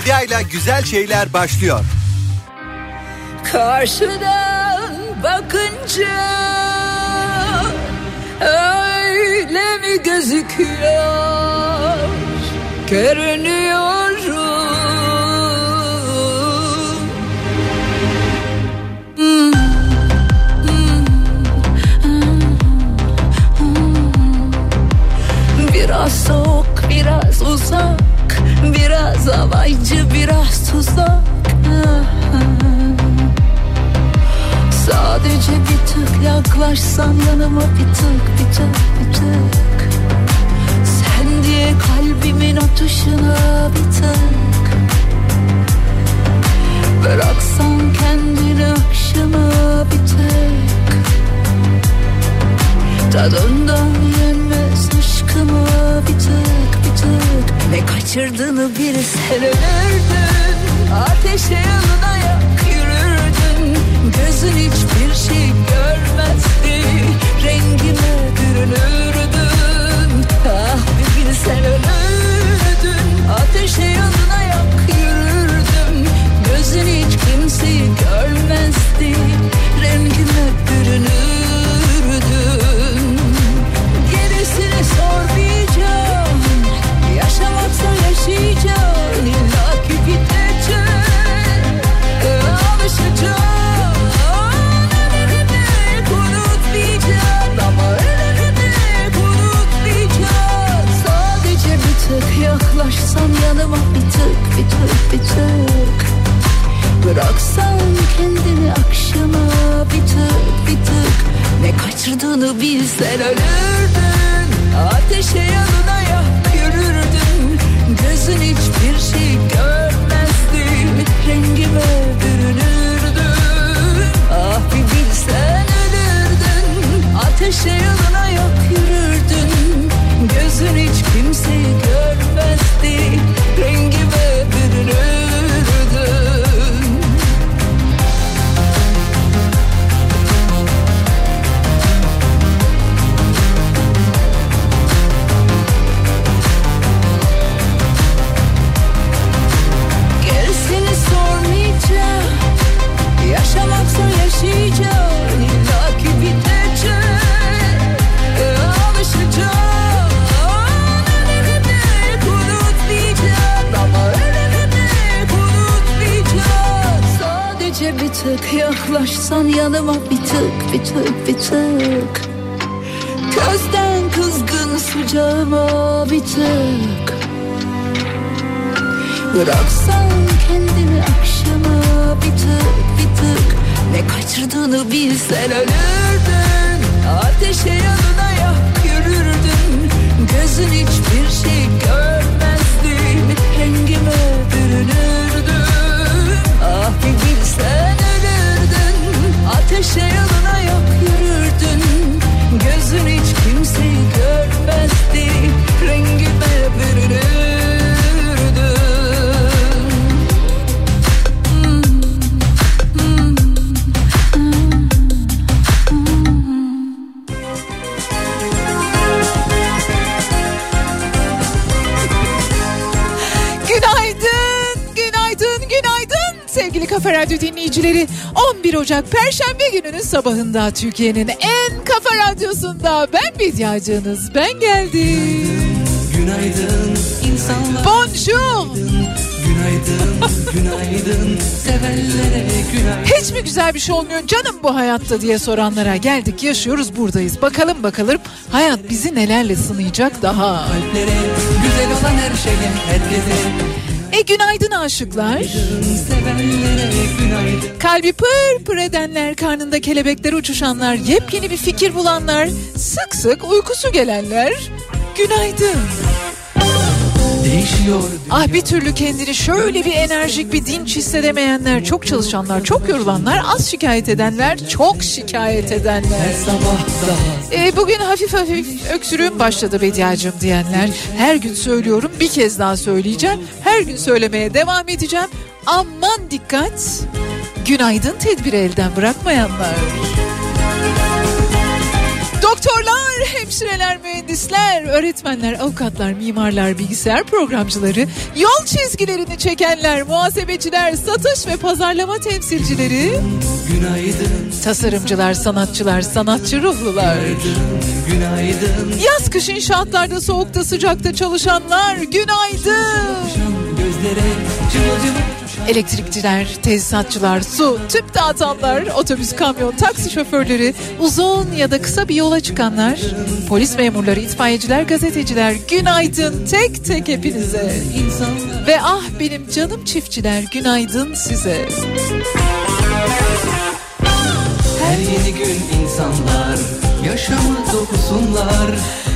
Medya ile güzel şeyler başlıyor. Karşıdan bakınca öyle mi gözüküyor? Görünüyorum. Biraz soğuk, biraz uzak Biraz alaycı, biraz tuzak. Sadece bir tık yaklaşsan yanıma bir tık, bir tık, bir tık. Sen diye kalbimin atışına bir tık. Bıraksan kendini akşama bir tık. Tadından yenmez aşkıma bir tık tık Ne kaçırdığını bir sen ölürdün Ateşe yanına yak yürürdün. Gözün hiçbir şey görmezdi. Rengime bürünürdün? Ah bir bilsen ölürdün Ateşe yanına yak yürürdüm Gözün hiç kimseyi görmezdi. Rengime bürünürdün? Gerisini sormayacağım Yaşamaksa yaşayacağım İlla ki gideceksin Ölümünü unutmayacağım Ama ölümünü unutmayacağım Sadece bir tık yaklaşsan yanıma Bir tık bir tık bir tık. Bıraksan kendini akşama bir tık bir tık. Ne kaçırdığını bilsen ölürdün. Ateşe yanına Gözün hiçbir şey görmezdi. Rengime bürünürdün Ah bir bilsen ölürdün. Ateşe yanına yak yürürdün. Gözün hiç kimseyi görmezdi. Rengime bürünürdün sormayacağım Yaşamaksa yaşayacağım. İlla ki bitecek. Alışacağım. Ölümünü unutmayacağım Ama ölümünü unutmayacağım Sadece bir yaklaşsan yanıma Bir tık bir tık bir tık. Gözden kızgın sıcağıma bir tık. Bıraksan kendini akşama bir tık bir tık. Ne kaçırdığını bilsen ölürdün. Ateşe yanına yak yürürdün. Gözün hiçbir şey görmezdi dinleyicileri. 11 Ocak Perşembe gününün sabahında Türkiye'nin en kafa radyosunda ben Bediacınız, ben geldim. Günaydın insanlar Bonjour. Günaydın günaydın Sevenlere günaydın Hiç mi güzel bir şey olmuyor canım bu hayatta diye soranlara geldik yaşıyoruz buradayız. Bakalım bakalım hayat bizi nelerle sınayacak daha. Kalplere güzel olan her şeye herkese E günaydın aşıklar. Kalbi pır pır edenler, karnında kelebekler uçuşanlar, yepyeni bir fikir bulanlar, sık sık uykusu gelenler. Günaydın. Değişiyor Ah bir türlü kendini şöyle bir enerjik bir dinç hissedemeyenler, çok çalışanlar, çok yorulanlar, az şikayet edenler, çok şikayet edenler. E, bugün hafif hafif öksürüğüm başladı Bediacığım diyenler. Her gün söylüyorum bir kez daha söyleyeceğim. Her gün söylemeye devam edeceğim. Aman dikkat. Günaydın tedbiri elden bırakmayanlar. Doktorlar hemşireler, mühendisler, öğretmenler, avukatlar, mimarlar, bilgisayar programcıları, yol çizgilerini çekenler, muhasebeciler, satış ve pazarlama temsilcileri, Günaydın tasarımcılar, sanatçılar, sanatçı ruhlular. Günaydın Yaz kış inşaatlarda soğukta sıcakta çalışanlar günaydın. Gözlere cıvıl cıvıl Elektrikçiler, tesisatçılar, su, tüp dağıtanlar, otobüs, kamyon, taksi şoförleri, uzun ya da kısa bir yola çıkanlar, polis memurları, itfaiyeciler, gazeteciler günaydın tek tek hepinize. Ve ah benim canım çiftçiler günaydın size. Her yeni gün insanlar Yaşamı dokusunlar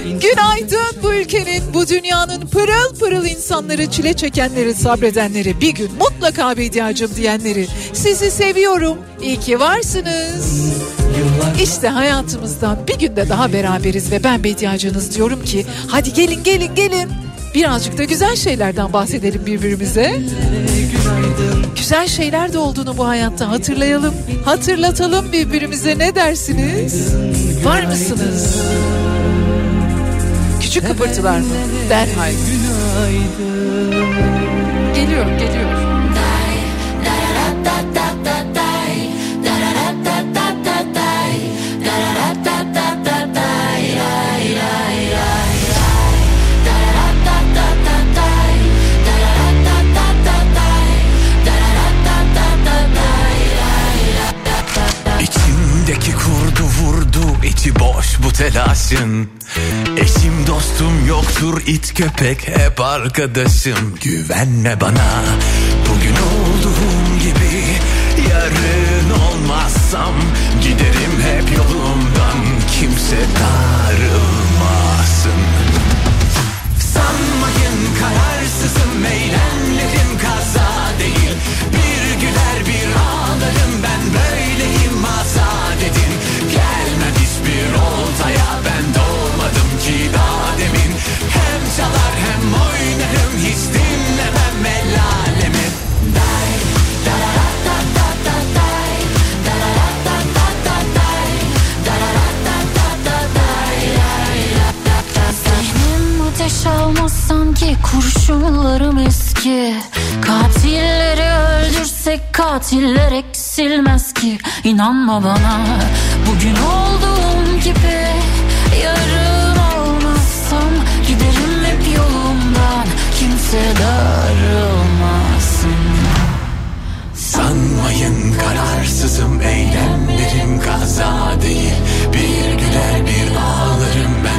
Günaydın bu ülkenin, bu dünyanın pırıl pırıl insanları, çile çekenleri, sabredenleri, bir gün mutlaka bediacım diyenleri. Sizi seviyorum, iyi ki varsınız. İşte hayatımızda bir günde daha beraberiz ve ben bediacınız diyorum ki hadi gelin gelin gelin. Birazcık da güzel şeylerden bahsedelim birbirimize. Güzel şeyler de olduğunu bu hayatta hatırlayalım. Hatırlatalım birbirimize ne dersiniz? Var mısınız? Küçük kıpırtılar mı? Derhal. Günaydın Geliyor, telaşın Eşim dostum yoktur it köpek hep arkadaşım. Güvenme bana bugün olduğum gibi Yarın olmazsam giderim hep yolumdan. Kimse kurşunlarım eski. Katilleri öldürsek katiller eksilmez ki. İnanma bana bugün olduğum gibi Yarın olmazsam giderim hep yolumdan. Kimse darılmasın. Sanmayın kararsızım eylemlerim kaza değil. Bir güler bir ağlarım ben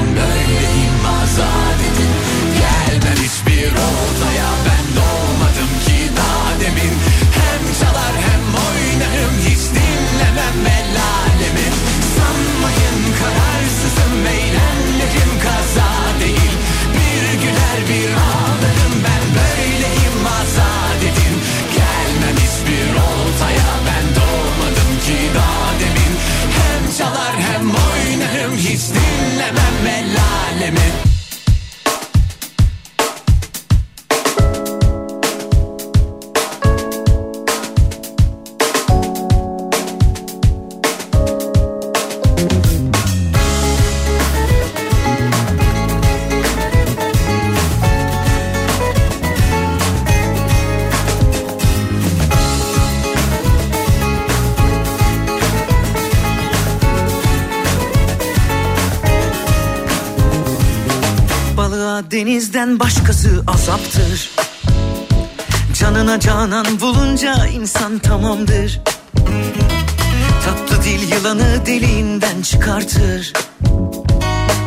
Hiçbir oltaya ben doğmadım ki daha demin. Hem çalar hem Denizden başkası azaptır. Canına canan bulunca insan tamamdır. Tatlı dil yılanı deliğinden çıkartır.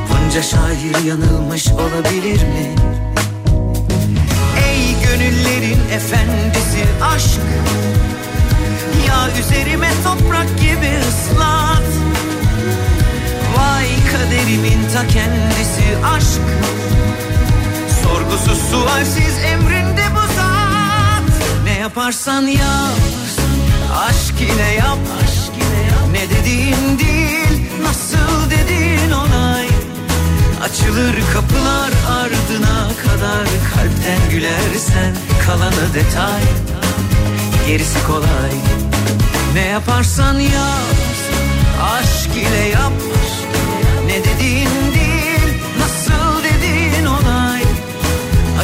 Bunca şair yanılmış olabilir mi? Ey gönüllerin efendisi aşk Ya üzerime toprak gibi ıslat. Vay kaderimin ta kendisi aşk Sorgusuz sualsiz emrinde bu zat. Ne yaparsan yap Aşk ile yap. Ne dediğin değil Nasıl dediğin onay. Açılır kapılar ardına kadar Kalpten gülersen kalanı detay. Gerisi kolay. Ne yaparsan yap Aşk ile yap. Ne dediğin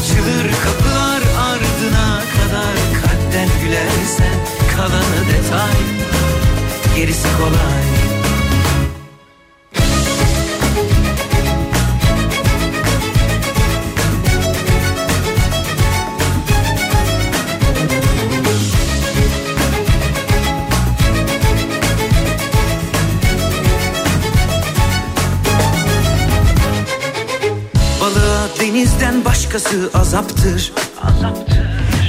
Açılır kapılar ardına kadar kalpten gülersen kalanı detay. Gerisi kolay başkası azaptır.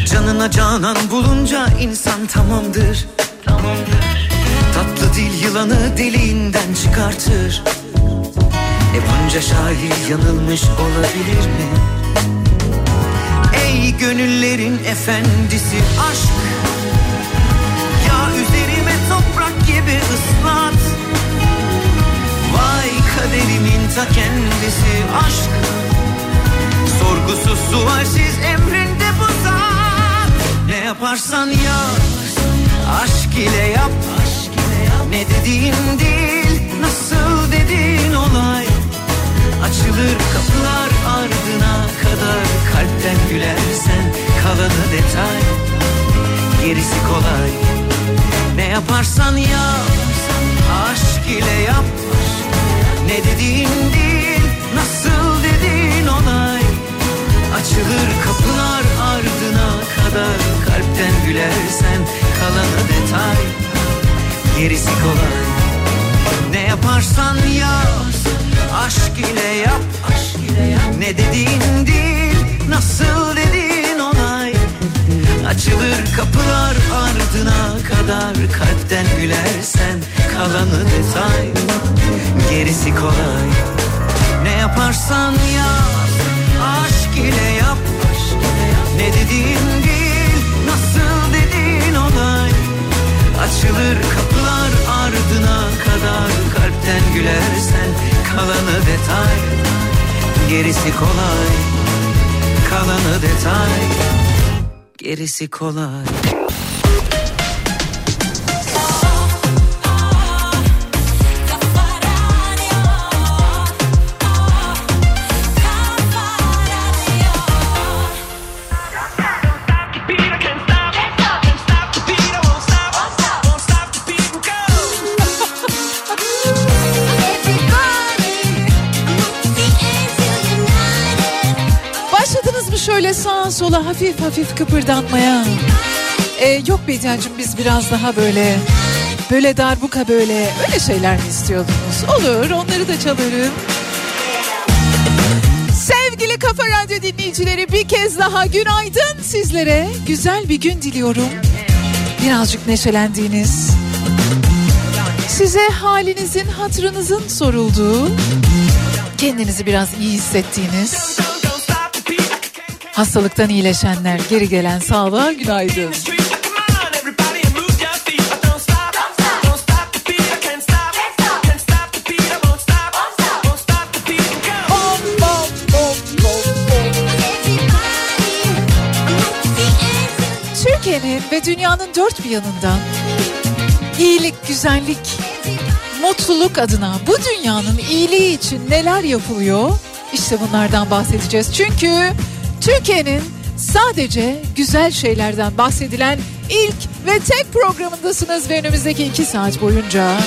Canına canan bulunca insan tamamdır. Tatlı dil yılanı deliğinden çıkartır. E bunca şair yanılmış olabilir mi? Ey gönüllerin efendisi aşk Ya üzerime toprak gibi ıslat Vay kaderimin ta kendisi aşk Sorgusuz sualsiz emrinde bu zat. Ne yaparsan yap Aşk ile yap. Ne dediğin değil Nasıl dediğin olay. Açılır kapılar ardına kadar Kalpten gülersen kalanı detay. Gerisi kolay. Ne yaparsan yap Aşk ile yap. Ne dediğin değil Açılır kapılar ardına kadar. Kalpten gülersen kalanı detay. Gerisi kolay. Ne yaparsan yap Aşk ile yap. Ne dediğin değil Nasıl dediğin olay Açılır kapılar ardına kadar. Kalpten gülersen kalanı detay. Gerisi kolay. Ne yaparsan yap Aşk ile yap Ne dediğin değil Nasıl dediğin olay. Açılır kapılar ardına kadar Kalpten gülersen kalanı detay. Gerisi kolay Kalanı detay. Gerisi kolay sola hafif hafif kıpırdanmaya? Ee, yok Bediacığım biz biraz daha böyle böyle darbuka böyle öyle şeyler mi istiyordunuz? Olur onları da çalarım. Sevgili Kafa Radyo dinleyicileri bir kez daha günaydın sizlere. Güzel bir gün diliyorum. Birazcık neşelendiğiniz, size halinizin, hatırınızın sorulduğu, kendinizi biraz iyi hissettiğiniz, hastalıktan iyileşenler, geri gelen sağlığa günaydın. Türkiye'nin ve dünyanın dört bir yanından iyilik, güzellik, mutluluk adına bu dünyanın iyiliği için neler yapılıyor? İşte bunlardan bahsedeceğiz. Çünkü Türkiye'nin sadece güzel şeylerden bahsedilen ilk ve tek programındasınız ve önümüzdeki iki saat boyunca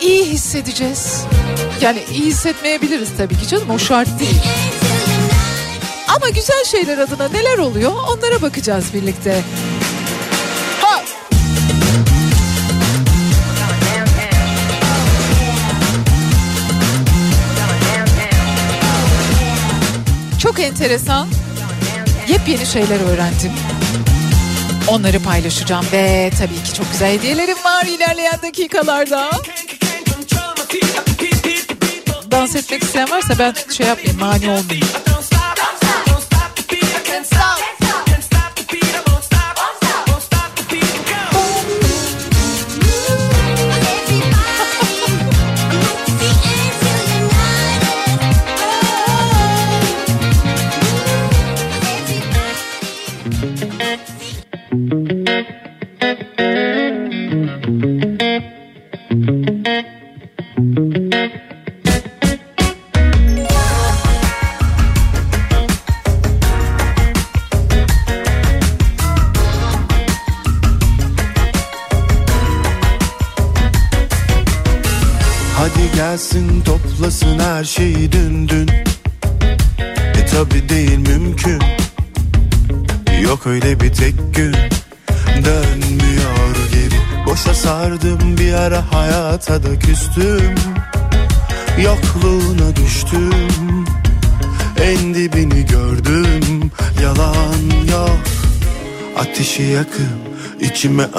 iyi hissedeceğiz. Yani iyi hissetmeyebiliriz tabii ki canım o şart değil. Ama güzel şeyler adına neler oluyor onlara bakacağız birlikte. Çok enteresan yepyeni şeyler öğrendim. Onları paylaşacağım ve tabii ki çok güzel hediyelerim var ilerleyen dakikalarda. Dans etmek isteyen varsa ben şey yapmayayım mani olmayayım.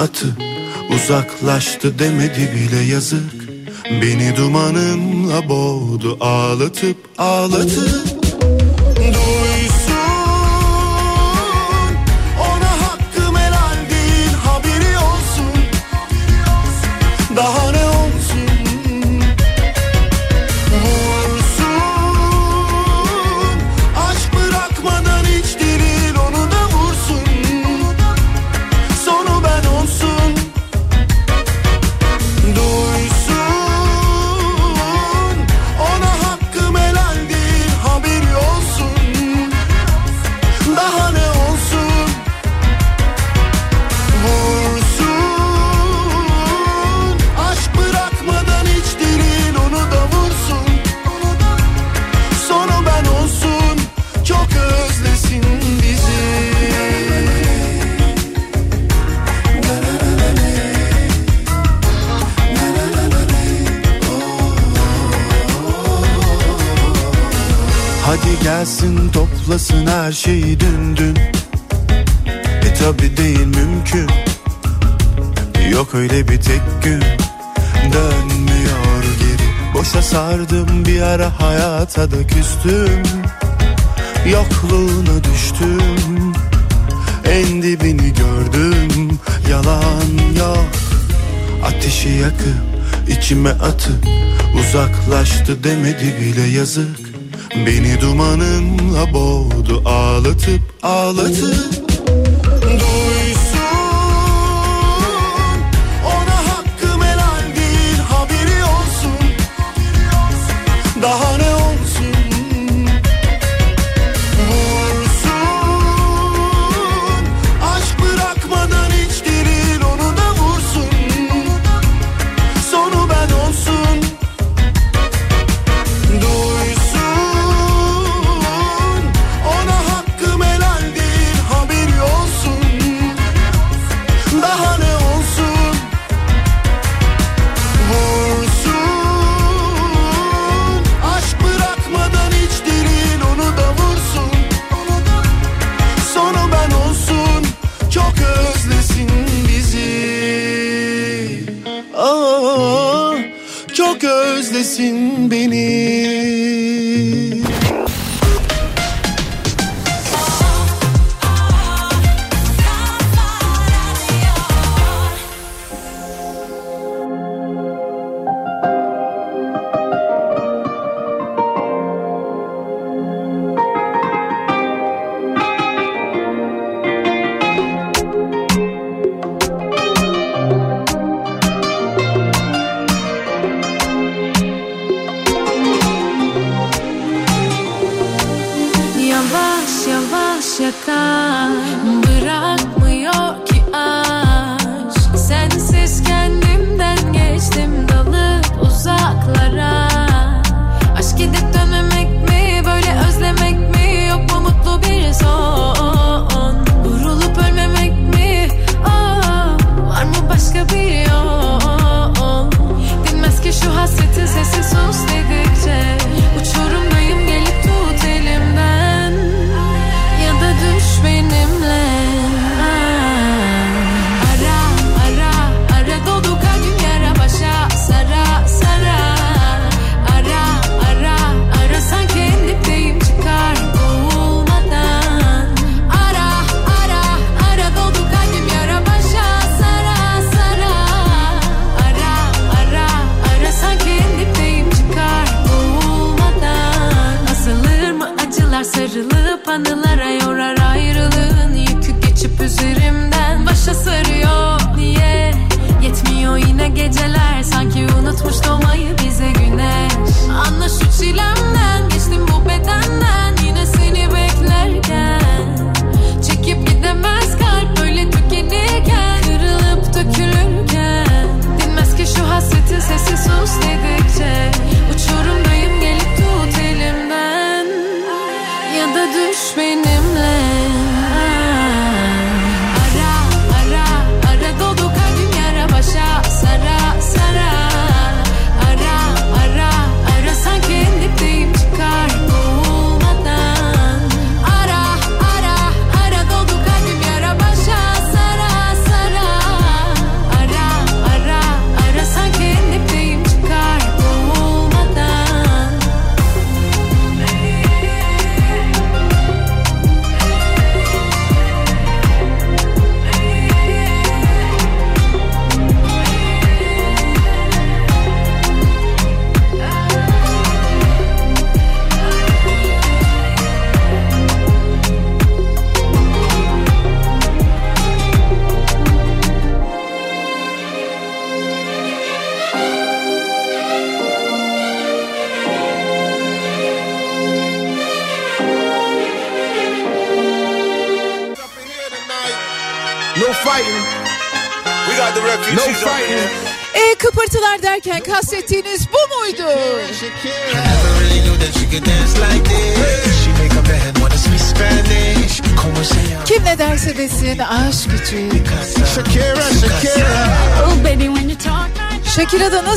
atı Uzaklaştı demedi bile yazık. Beni dumanınla boğdu ağlatıp ağlatıp. şeyi döndün E tabi değil mümkün. Yok öyle bir tek gün. Dönmüyor geri. Boşa sardım bir ara hayata da küstüm. Yokluğuna düştüm. En dibini gördüm. Yalan yok. Ateşi yakıp içime atıp Uzaklaştı demedi bile yazık. Beni dumanınla boğdu ağlatıp ağlatıp.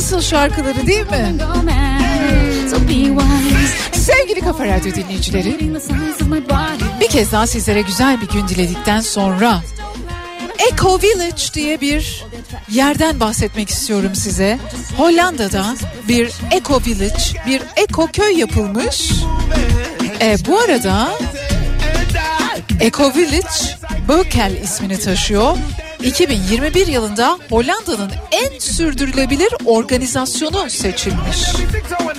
Nasıl şarkıları değil mi? Sevgili Kafa Radyo dinleyicileri bir kez daha sizlere güzel bir gün diledikten sonra Eco Village diye bir yerden bahsetmek istiyorum size. Hollanda'da bir Eco Village, bir Eco köy yapılmış. E, bu arada Eco Village Bökel ismini taşıyor. 2021 yılında Hollanda'nın sürdürülebilir organizasyonu seçilmiş.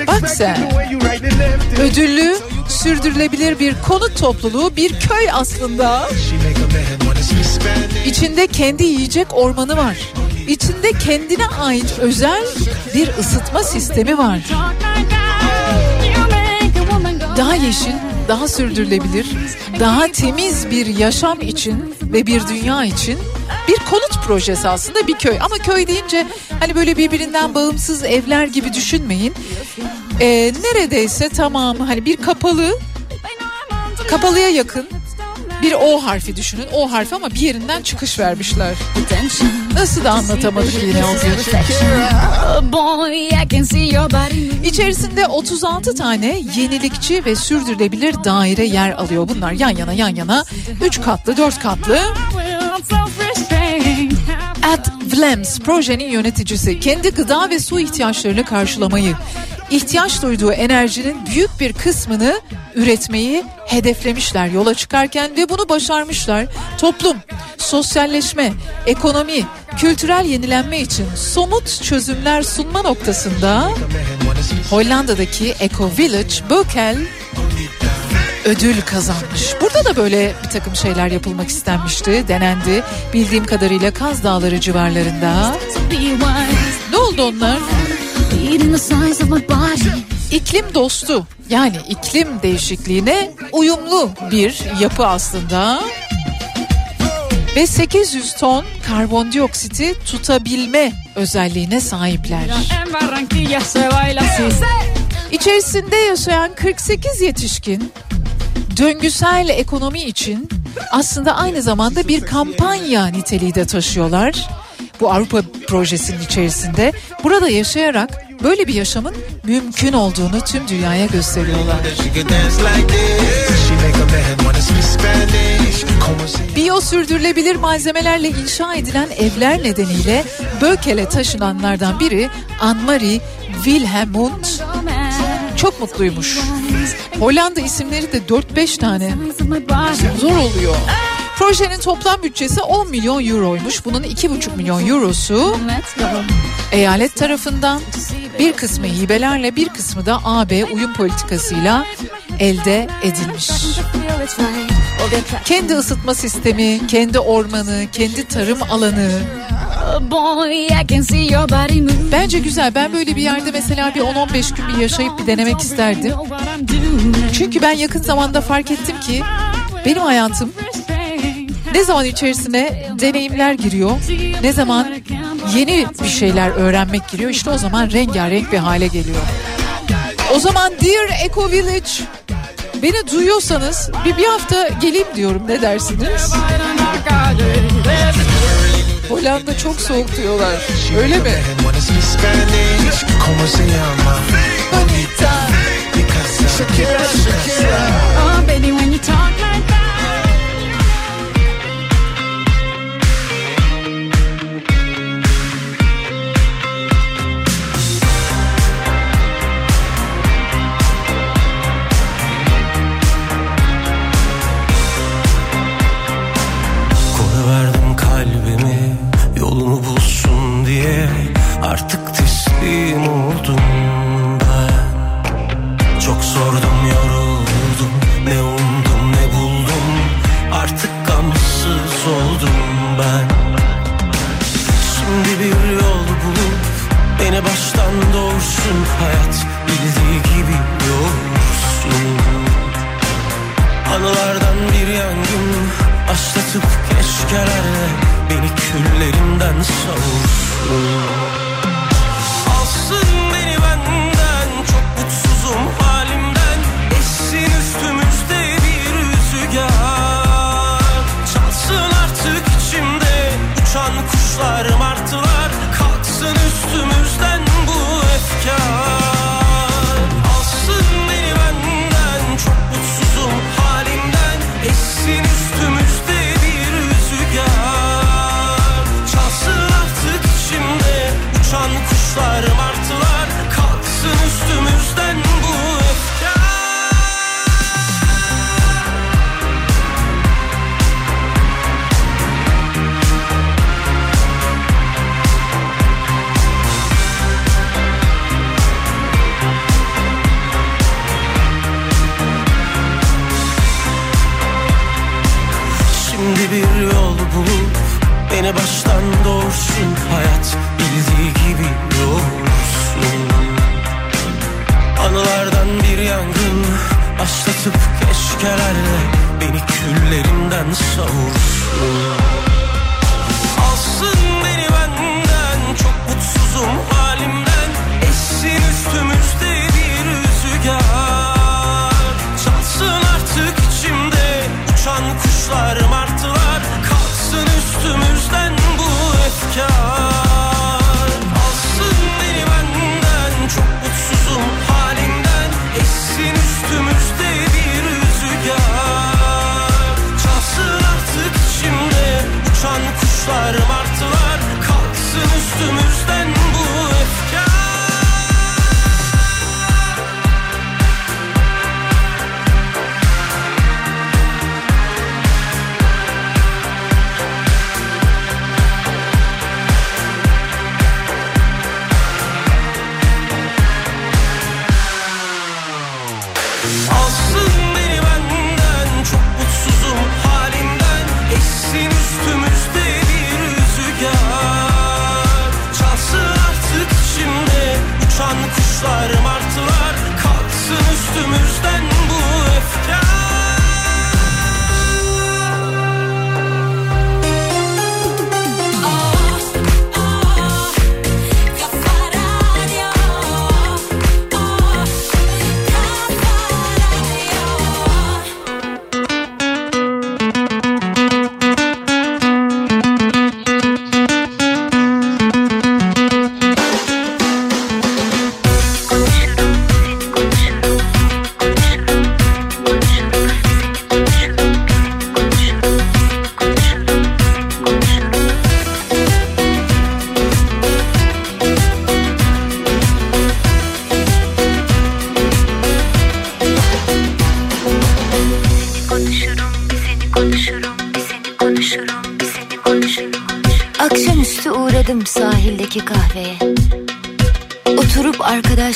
Bak sen. Ödüllü, sürdürülebilir bir konut topluluğu, bir köy aslında. İçinde kendi yiyecek ormanı var. İçinde kendine ait özel bir ısıtma sistemi var. Daha yeşil, daha sürdürülebilir, daha temiz bir yaşam için ve bir dünya için bir konut projesi aslında bir köy. Ama köy deyince hani böyle birbirinden bağımsız evler gibi düşünmeyin. Ee, neredeyse tamamı hani bir kapalı, kapalıya yakın bir O harfi düşünün. O harfi ama bir yerinden çıkış vermişler. Nasıl da anlatamadık yine o gün. İçerisinde 36 tane yenilikçi ve sürdürülebilir daire yer alıyor. Bunlar yan yana yan yana 3 katlı 4 katlı. At Vlems projenin yöneticisi kendi gıda ve su ihtiyaçlarını karşılamayı, ihtiyaç duyduğu enerjinin büyük bir kısmını üretmeyi hedeflemişler yola çıkarken ve bunu başarmışlar. Toplum, sosyalleşme, ekonomi, kültürel yenilenme için somut çözümler sunma noktasında Hollanda'daki Eco Village Bökel ödül kazanmış. Burada da böyle bir takım şeyler yapılmak istenmişti, denendi. Bildiğim kadarıyla Kaz Dağları civarlarında. Ne oldu onlar? İklim dostu yani iklim değişikliğine uyumlu bir yapı aslında. Ve 800 ton karbondioksiti tutabilme özelliğine sahipler. İçerisinde yaşayan 48 yetişkin döngüsel ekonomi için aslında aynı zamanda bir kampanya niteliği de taşıyorlar. Bu Avrupa projesinin içerisinde burada yaşayarak böyle bir yaşamın mümkün olduğunu tüm dünyaya gösteriyorlar. Biyo sürdürülebilir malzemelerle inşa edilen evler nedeniyle Bökel'e taşınanlardan biri Anne-Marie Wilhelmund çok mutluymuş. Hollanda isimleri de 4-5 tane. Zor oluyor. Projenin toplam bütçesi 10 milyon euroymuş. Bunun 2,5 milyon eurosu eyalet tarafından bir kısmı hibelerle bir kısmı da AB uyum politikasıyla elde edilmiş. Kendi ısıtma sistemi, kendi ormanı, kendi tarım alanı. Bence güzel. Ben böyle bir yerde mesela bir 10-15 gün bir yaşayıp bir denemek isterdim. Çünkü ben yakın zamanda fark ettim ki benim hayatım ne zaman içerisine deneyimler giriyor, ne zaman yeni bir şeyler öğrenmek giriyor işte o zaman rengarenk bir hale geliyor. O zaman Dear Eco Village Beni duyuyorsanız bir, bir hafta geleyim diyorum ne dersiniz? Hollanda çok soğuk diyorlar. Öyle mi? Shakira, Shakira. Oh, ah, baby, when you talk.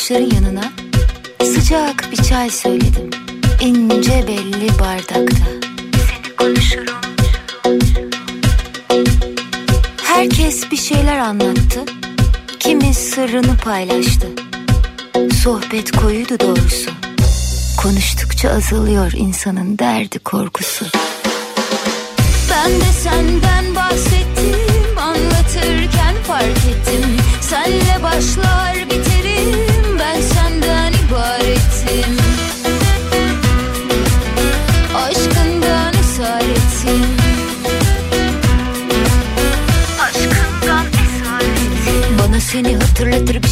arkadaşların yanına sıcak bir çay söyledim. İnce belli bardakta. Seni konuşurum. Herkes bir şeyler anlattı. Kimi sırrını paylaştı. Sohbet koyuydu doğrusu. Konuştukça azalıyor insanın derdi korkusu. Ben de senden bahsettim anlatırken fark ettim. Senle başla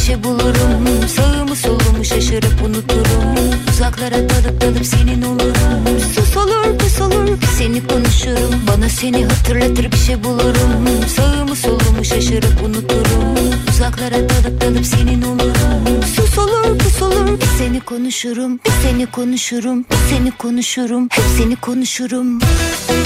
şey bulurum. Sağımı solumu şaşırıp unuturum. Uzaklara dalıp dalıp senin olurum. Sus olur pus olur seni konuşurum. Bana seni hatırlatır bir şey bulurum. Sağımı solumu şaşırıp unuturum. Uzaklara dalıp dalıp senin olurum. Sus olur pus olur seni konuşurum. Bir seni konuşurum bir seni konuşurum. Hep seni konuşurum. Sözlerim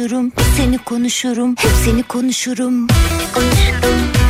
konuşurum. Seni konuşurum. Hep seni konuşurum. Ben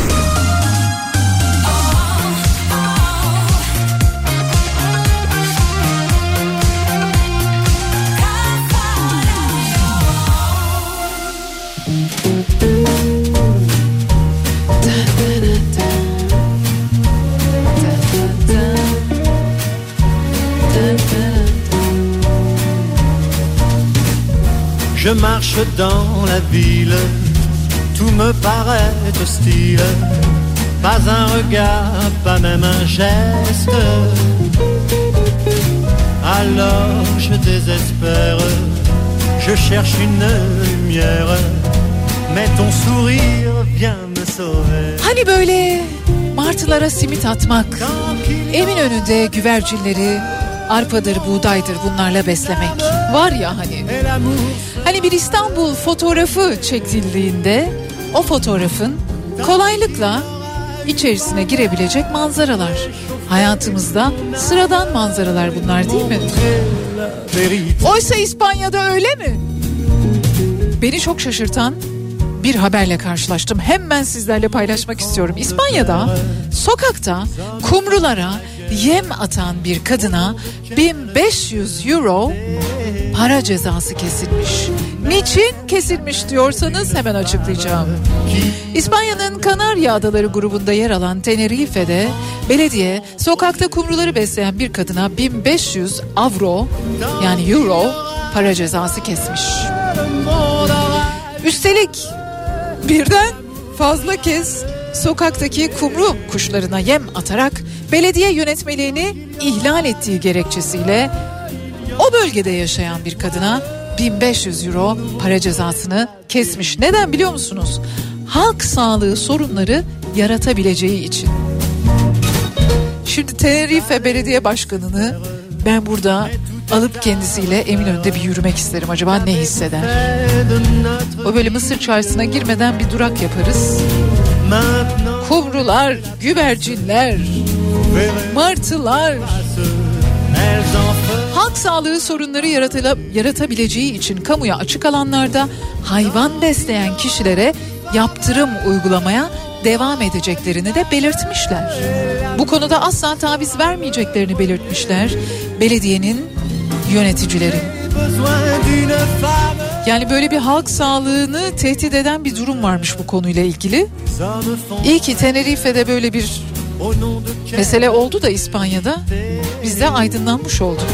Je marche dans la ville, tout me paraît hostile. Pas un regard, pas même un geste. Alors je désespère, je cherche une lumière, mais ton sourire vient me sauver. Hani böyle martılara simit atmak, evin önünde güvercinleri arpadır, buğdaydır bunlarla beslemek. Var ya hani. Hani bir İstanbul fotoğrafı çekildiğinde o fotoğrafın kolaylıkla içerisine girebilecek manzaralar. Hayatımızda sıradan manzaralar bunlar değil mi? Oysa İspanya'da öyle mi? Beni çok şaşırtan bir haberle karşılaştım. Hemen sizlerle paylaşmak istiyorum. İspanya'da sokakta kumrulara yem atan bir kadına 1500 euro para cezası kesilmiş. Niçin kesilmiş diyorsanız hemen açıklayacağım. İspanya'nın Kanarya Adaları grubunda yer alan Tenerife'de belediye sokakta kumruları besleyen bir kadına 1500 avro yani euro para cezası kesmiş. Üstelik birden fazla kez sokaktaki kumru kuşlarına yem atarak belediye yönetmeliğini ihlal ettiği gerekçesiyle o bölgede yaşayan bir kadına 1500 euro para cezasını kesmiş. Neden biliyor musunuz? Halk sağlığı sorunları yaratabileceği için. Şimdi Tenerife Belediye Başkanı'nı ben burada alıp kendisiyle Eminönü'nde bir yürümek isterim. Acaba ne hisseder? O böyle Mısır çarşısına girmeden bir durak yaparız. Kumrular, güvercinler, martılar. Halk sağlığı sorunları yaratabileceği için kamuya açık alanlarda hayvan besleyen kişilere yaptırım uygulamaya devam edeceklerini de belirtmişler. Bu konuda asla taviz vermeyeceklerini belirtmişler belediyenin yöneticileri. Yani böyle bir halk sağlığını tehdit eden bir durum varmış bu konuyla ilgili. İyi ki Tenerife'de böyle bir mesele oldu da İspanya'da biz de aydınlanmış olduk.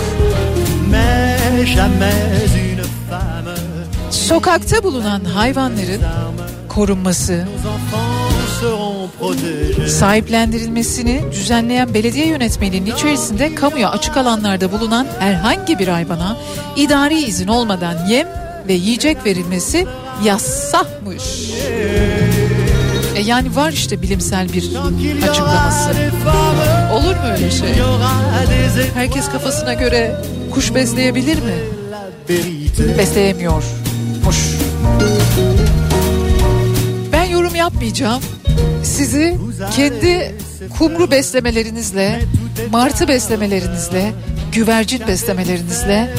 Sokakta bulunan hayvanların korunması, sahiplendirilmesini düzenleyen belediye yönetmeliğinin içerisinde kamuya açık alanlarda bulunan herhangi bir hayvana idari izin olmadan yem ve yiyecek verilmesi yasakmış. E yani var işte bilimsel bir açıklaması. Olur mu öyle şey? Herkes kafasına göre kuş besleyebilir mi? Besleyemiyormuş. Ben yorum yapmayacağım. Sizi kendi kumru beslemelerinizle, martı beslemelerinizle, güvercin beslemelerinizle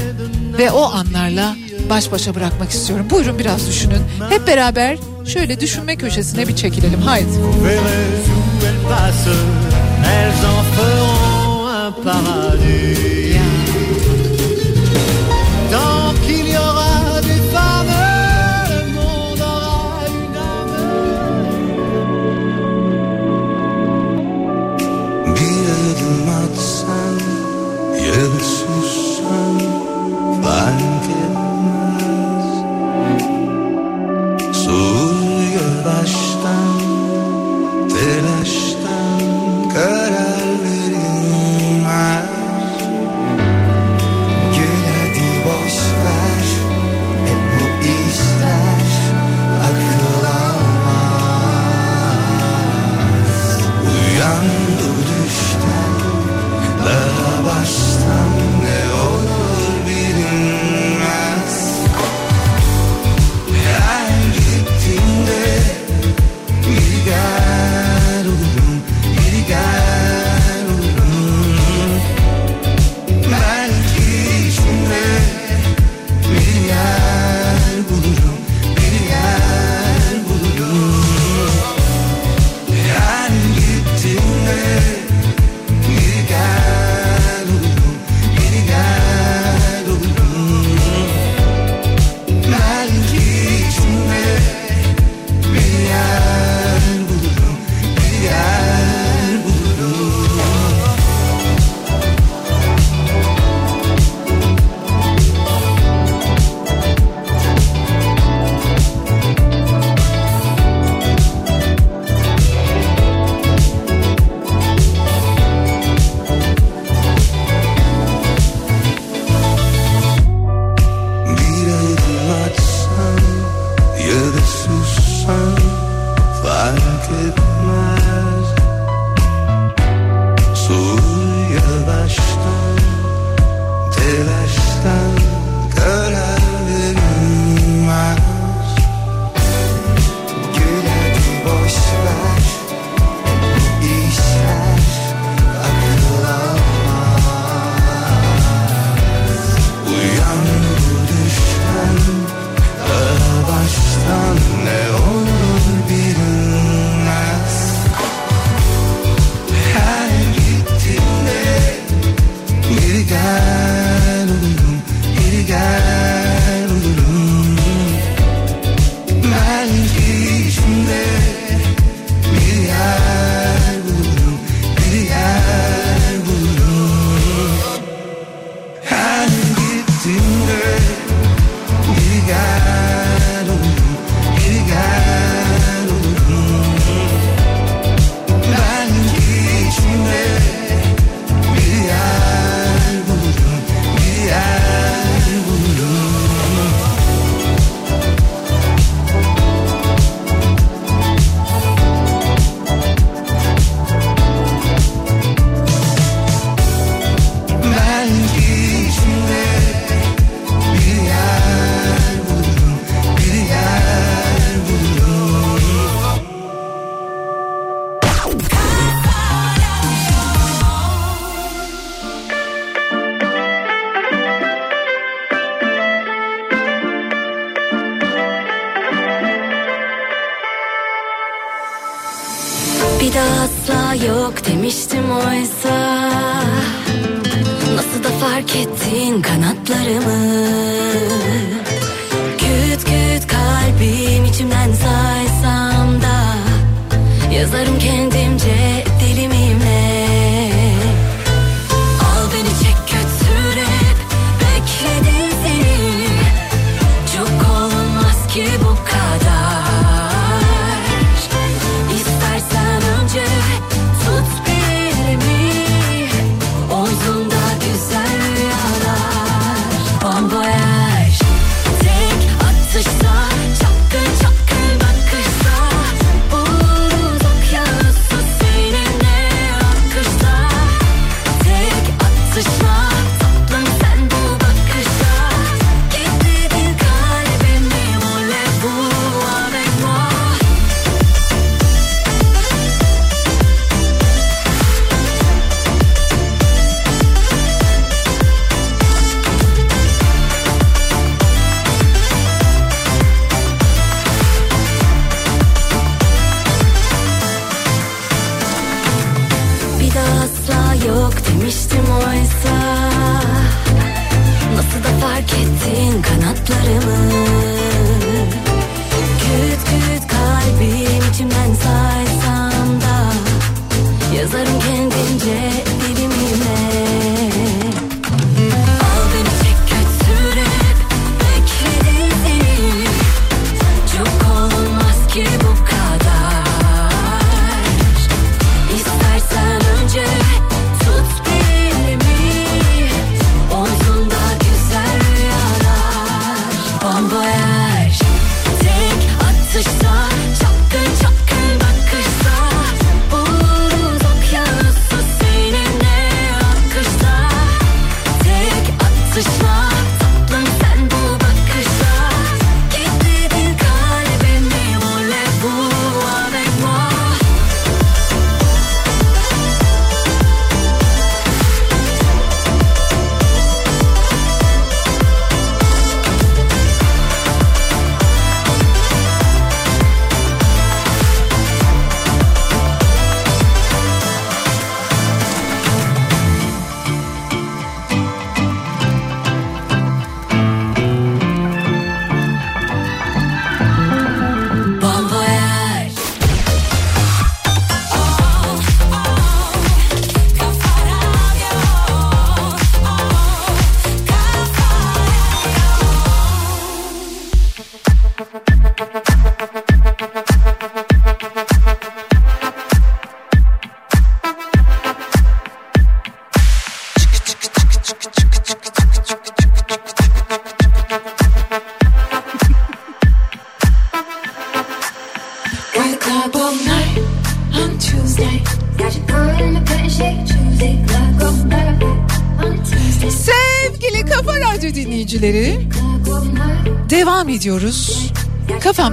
ve o anlarla baş başa bırakmak istiyorum. Buyurun biraz düşünün. Hep beraber şöyle düşünme köşesine bir çekilelim. Haydi. Verrez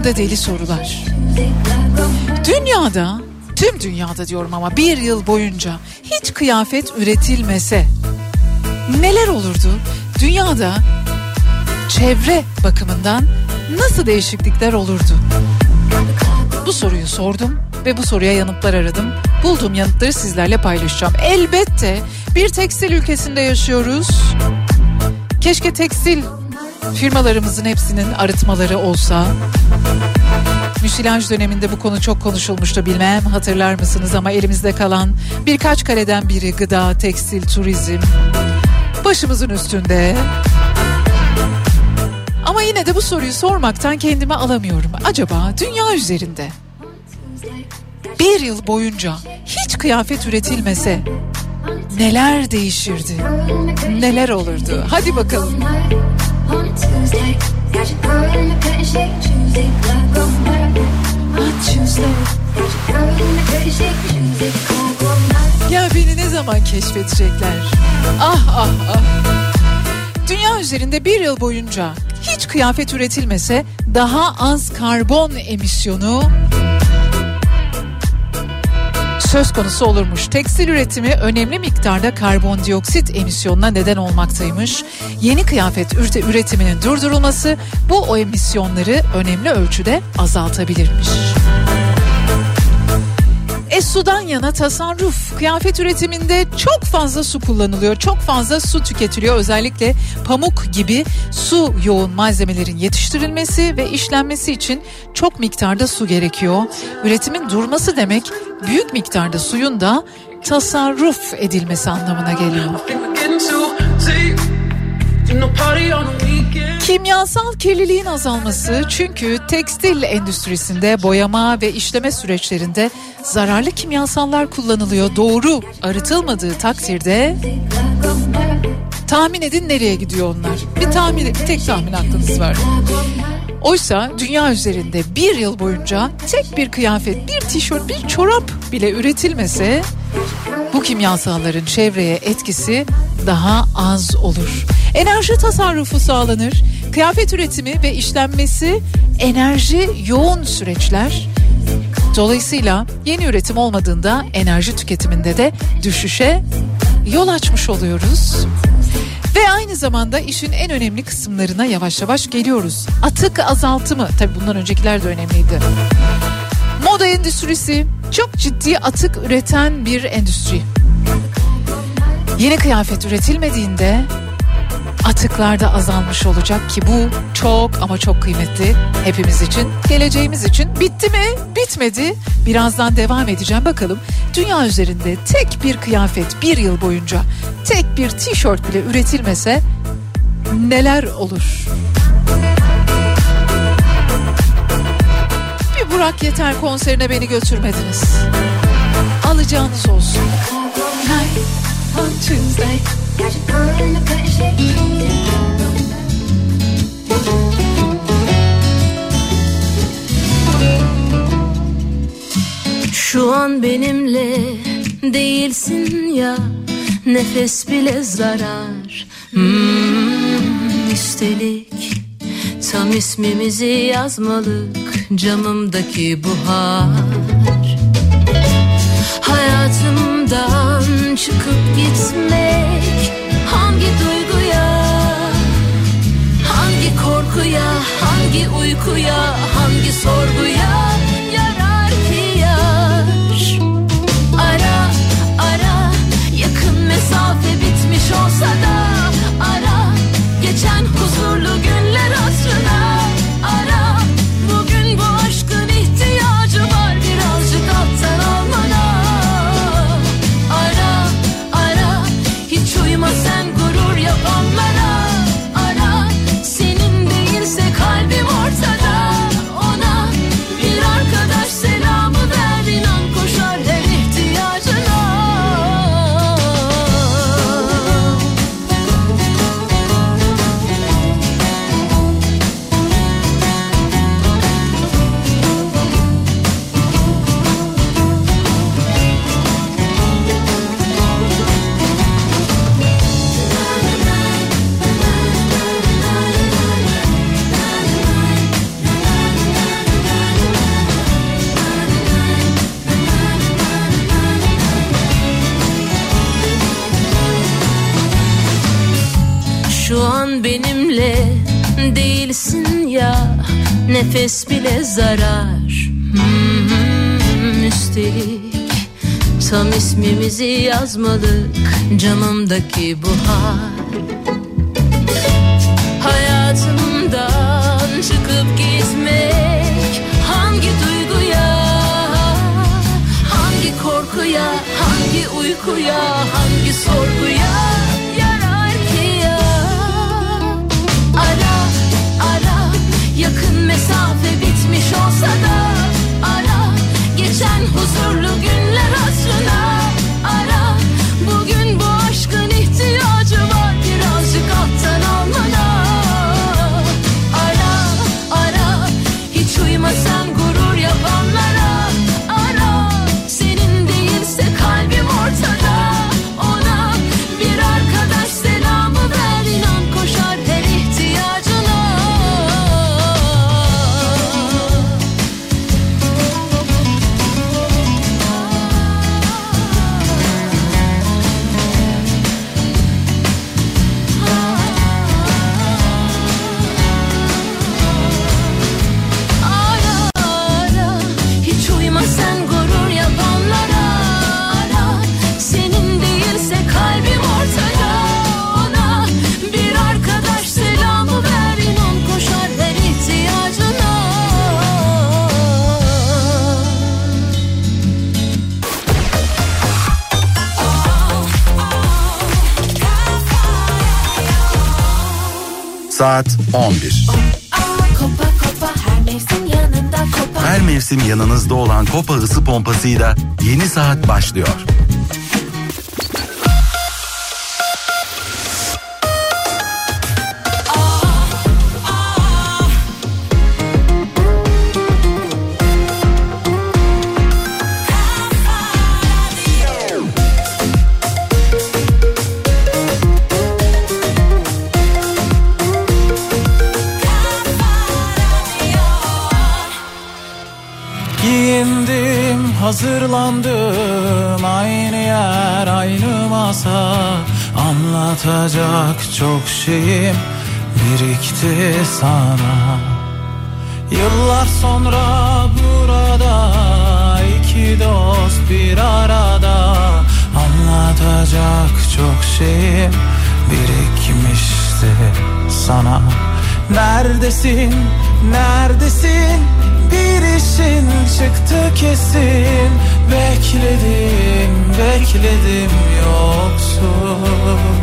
Kafamda deli sorular. Dünyada, tüm dünyada diyorum ama bir yıl boyunca hiç kıyafet üretilmese neler olurdu? Dünyada çevre bakımından nasıl değişiklikler olurdu? Bu soruyu sordum ve bu soruya yanıtlar aradım. Bulduğum yanıtları sizlerle paylaşacağım. Elbette bir tekstil ülkesinde yaşıyoruz. Keşke tekstil firmalarımızın hepsinin arıtmaları olsa. Müsilaj döneminde bu konu çok konuşulmuştu bilmem hatırlar mısınız ama elimizde kalan birkaç kaleden biri gıda, tekstil, turizm. Başımızın üstünde. Ama yine de bu soruyu sormaktan kendimi alamıyorum. Acaba dünya üzerinde bir yıl boyunca hiç kıyafet üretilmese neler değişirdi? Neler olurdu? Hadi bakalım. Ya beni ne zaman keşfedecekler? Ah ah ah. Dünya üzerinde bir yıl boyunca hiç kıyafet üretilmese daha az karbon emisyonu söz konusu olurmuş. Tekstil üretimi önemli miktarda karbondioksit emisyonuna neden olmaktaymış. Yeni kıyafet üretiminin durdurulması bu o emisyonları önemli ölçüde azaltabilirmiş. E sudan yana tasarruf. Kıyafet üretiminde çok fazla su kullanılıyor. Çok fazla su tüketiliyor. Özellikle pamuk gibi su yoğun malzemelerin yetiştirilmesi ve işlenmesi için çok miktarda su gerekiyor. Üretimin durması demek büyük miktarda suyun da tasarruf edilmesi anlamına geliyor. Kimyasal kirliliğin azalması çünkü tekstil endüstrisinde boyama ve işleme süreçlerinde zararlı kimyasallar kullanılıyor. Doğru arıtılmadığı takdirde tahmin edin nereye gidiyor onlar? Bir tahmin, bir tek tahmin hakkınız var. Oysa dünya üzerinde bir yıl boyunca tek bir kıyafet, bir tişört, bir çorap bile üretilmese bu kimyasalların çevreye etkisi daha az olur. Enerji tasarrufu sağlanır. Kıyafet üretimi ve işlenmesi enerji yoğun süreçler. Dolayısıyla yeni üretim olmadığında enerji tüketiminde de düşüşe yol açmış oluyoruz. Ve aynı zamanda işin en önemli kısımlarına yavaş yavaş geliyoruz. Atık azaltımı, tabii bundan öncekiler de önemliydi. Moda endüstrisi çok ciddi atık üreten bir endüstri. Yeni kıyafet üretilmediğinde atıklar da azalmış olacak ki bu çok ama çok kıymetli hepimiz için, geleceğimiz için. Bitti mi? Bitmedi. Birazdan devam edeceğim bakalım. Dünya üzerinde tek bir kıyafet bir yıl boyunca tek bir tişört bile üretilmese neler olur? Bir Burak Yeter konserine beni götürmediniz. Alacağınız olsun. On Tuesday. Şu an benimle değilsin ya Nefes bile zarar. Hmm, Üstelik Tam ismimizi yazmalık Camımdaki buhar Hayatımdan çıkıp gitmek? Hangi duyguya Hangi korkuya Hangi uykuya Hangi sorguya Yarar ki yar? Ara ara Yakın mesafe bitmiş olsa da Ara Geçen huzurlu Nefes bile zarar. Hmm, Üstelik Tam ismimizi yazmalık Camımdaki buhar Hayatımdan çıkıp gitmek Hangi duyguya Hangi korkuya Hangi uykuya Hangi sorguya olsa da Ara Geçen huzurlu günler hatırına Saat 11. Kopa kopa her mevsim yanında kopa Her mevsim yanınızda olan Kopa ısı pompasıyla yeni saat başlıyor. Masa Anlatacak çok şeyim birikti sana. Yıllar sonra burada iki dost bir arada Anlatacak çok şeyim birikmişti sana. Neredesin, neredesin? Bir işin çıktı kesin. Bekledim, bekledim 说。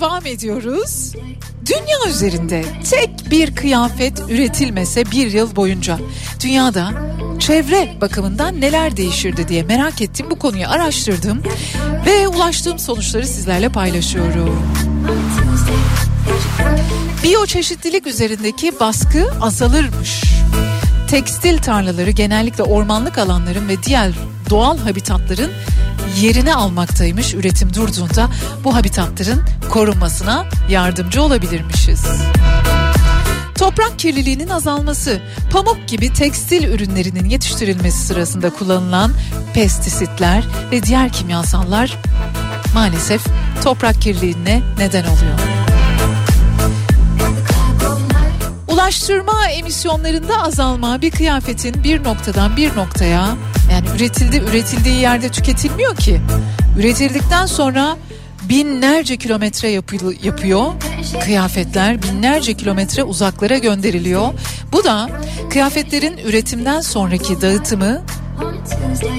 Devam ediyoruz. Dünya üzerinde tek bir kıyafet üretilmese bir yıl boyunca dünyada çevre bakımından neler değişirdi diye merak ettim. Bu konuyu araştırdım ve ulaştığım sonuçları sizlerle paylaşıyorum. Biyoçeşitlilik üzerindeki baskı azalırmış. Tekstil tarlaları genellikle ormanlık alanların ve diğer doğal habitatların yerini almaktaymış üretim durduğunda bu habitatların korunmasına yardımcı olabilirmişiz. Toprak kirliliğinin azalması, pamuk gibi tekstil ürünlerinin yetiştirilmesi sırasında kullanılan pestisitler ve diğer kimyasallar maalesef toprak kirliliğine neden oluyor. Ulaştırma emisyonlarında azalma bir kıyafetin bir noktadan bir noktaya yani üretildi üretildiği yerde tüketilmiyor ki. Üretildikten sonra binlerce kilometre yapı- yapıyor. Kıyafetler binlerce kilometre uzaklara gönderiliyor. Bu da kıyafetlerin üretimden sonraki dağıtımı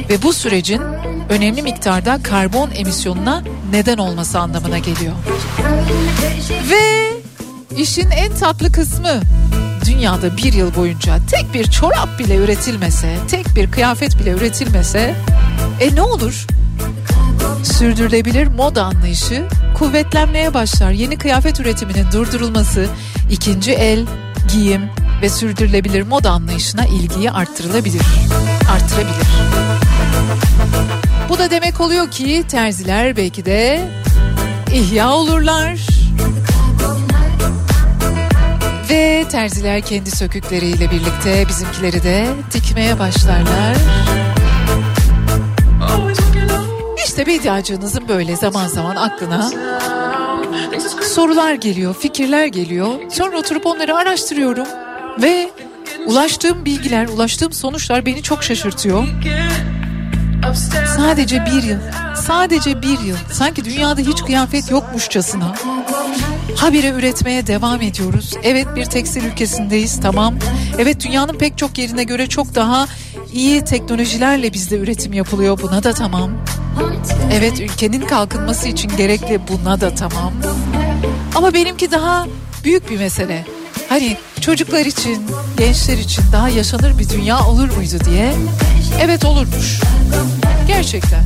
ve bu sürecin önemli miktarda karbon emisyonuna neden olması anlamına geliyor. Ve işin en tatlı kısmı dünyada bir yıl boyunca tek bir çorap bile üretilmese, tek bir kıyafet bile üretilmese e ne olur? Sürdürülebilir moda anlayışı kuvvetlenmeye başlar. Yeni kıyafet üretiminin durdurulması, ikinci el, giyim ve sürdürülebilir moda anlayışına ilgiyi arttırılabilir. Arttırabilir. Bu da demek oluyor ki terziler belki de ihya olurlar. Ve terziler kendi sökükleriyle birlikte bizimkileri de dikmeye başlarlar. İşte Bediacığınızın böyle zaman zaman aklına sorular geliyor, fikirler geliyor. Sonra oturup onları araştırıyorum ve ulaştığım bilgiler, ulaştığım sonuçlar beni çok şaşırtıyor. Sadece bir yıl, sadece bir yıl. Sanki dünyada hiç kıyafet yokmuşçasına. Habire üretmeye devam ediyoruz. Evet bir tekstil ülkesindeyiz tamam. Evet dünyanın pek çok yerine göre çok daha iyi teknolojilerle bizde üretim yapılıyor. Buna da tamam. Evet ülkenin kalkınması için gerekli buna da tamam. Ama benimki daha büyük bir mesele. Hani çocuklar için, gençler için daha yaşanır bir dünya olur muydu diye. Evet olurmuş. Gerçekten.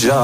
Şu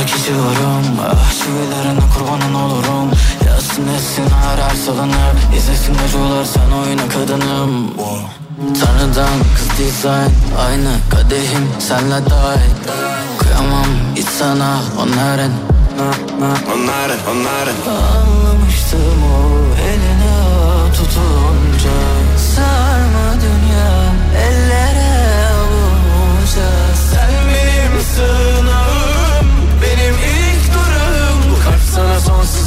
Yanındaki civarım Ah çivilerine kurbanın olurum. Yazsın etsin her her salınıp İzlesin acılar sen oyna kadınım. Tanrıdan kız dizayn. Aynı kadehim senle dahil Kıyamam hiç sana onların. Onların onların. Anlamıştım o eline tutunca. Sarma dünya ellere avunca Sen benim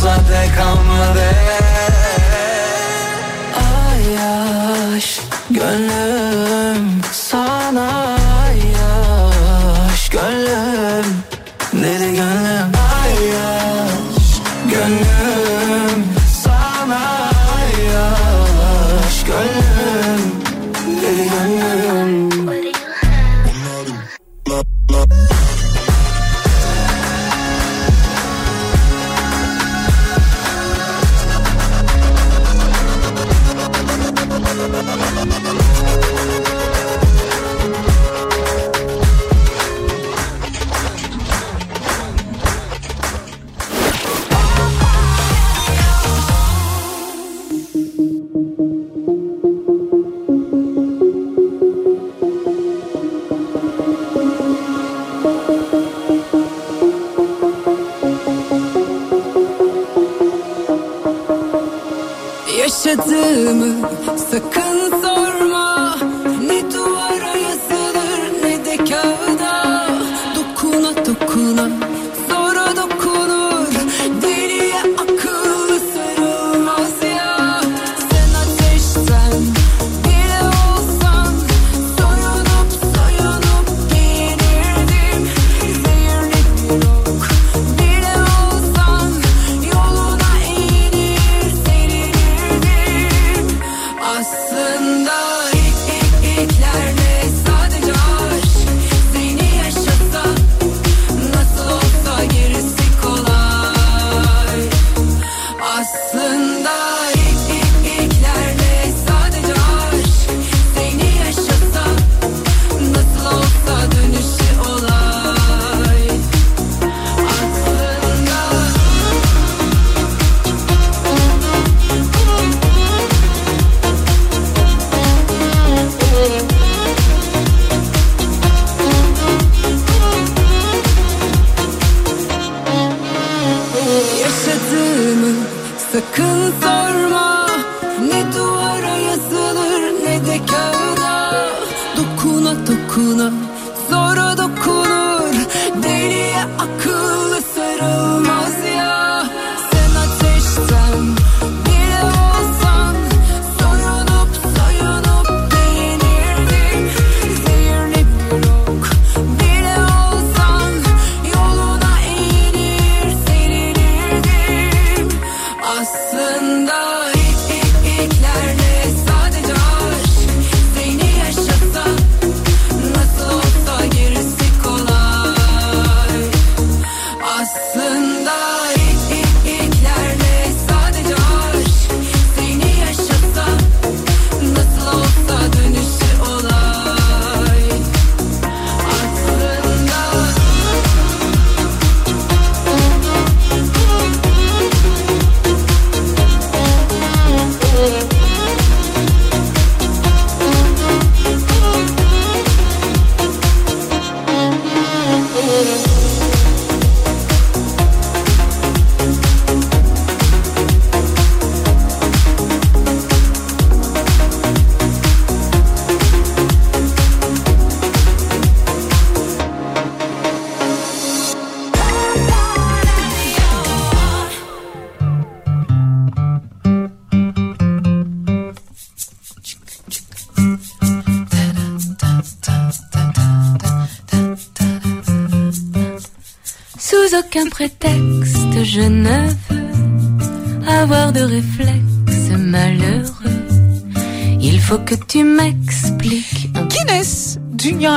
dek kalmadı. Ayyaş gönlüm sana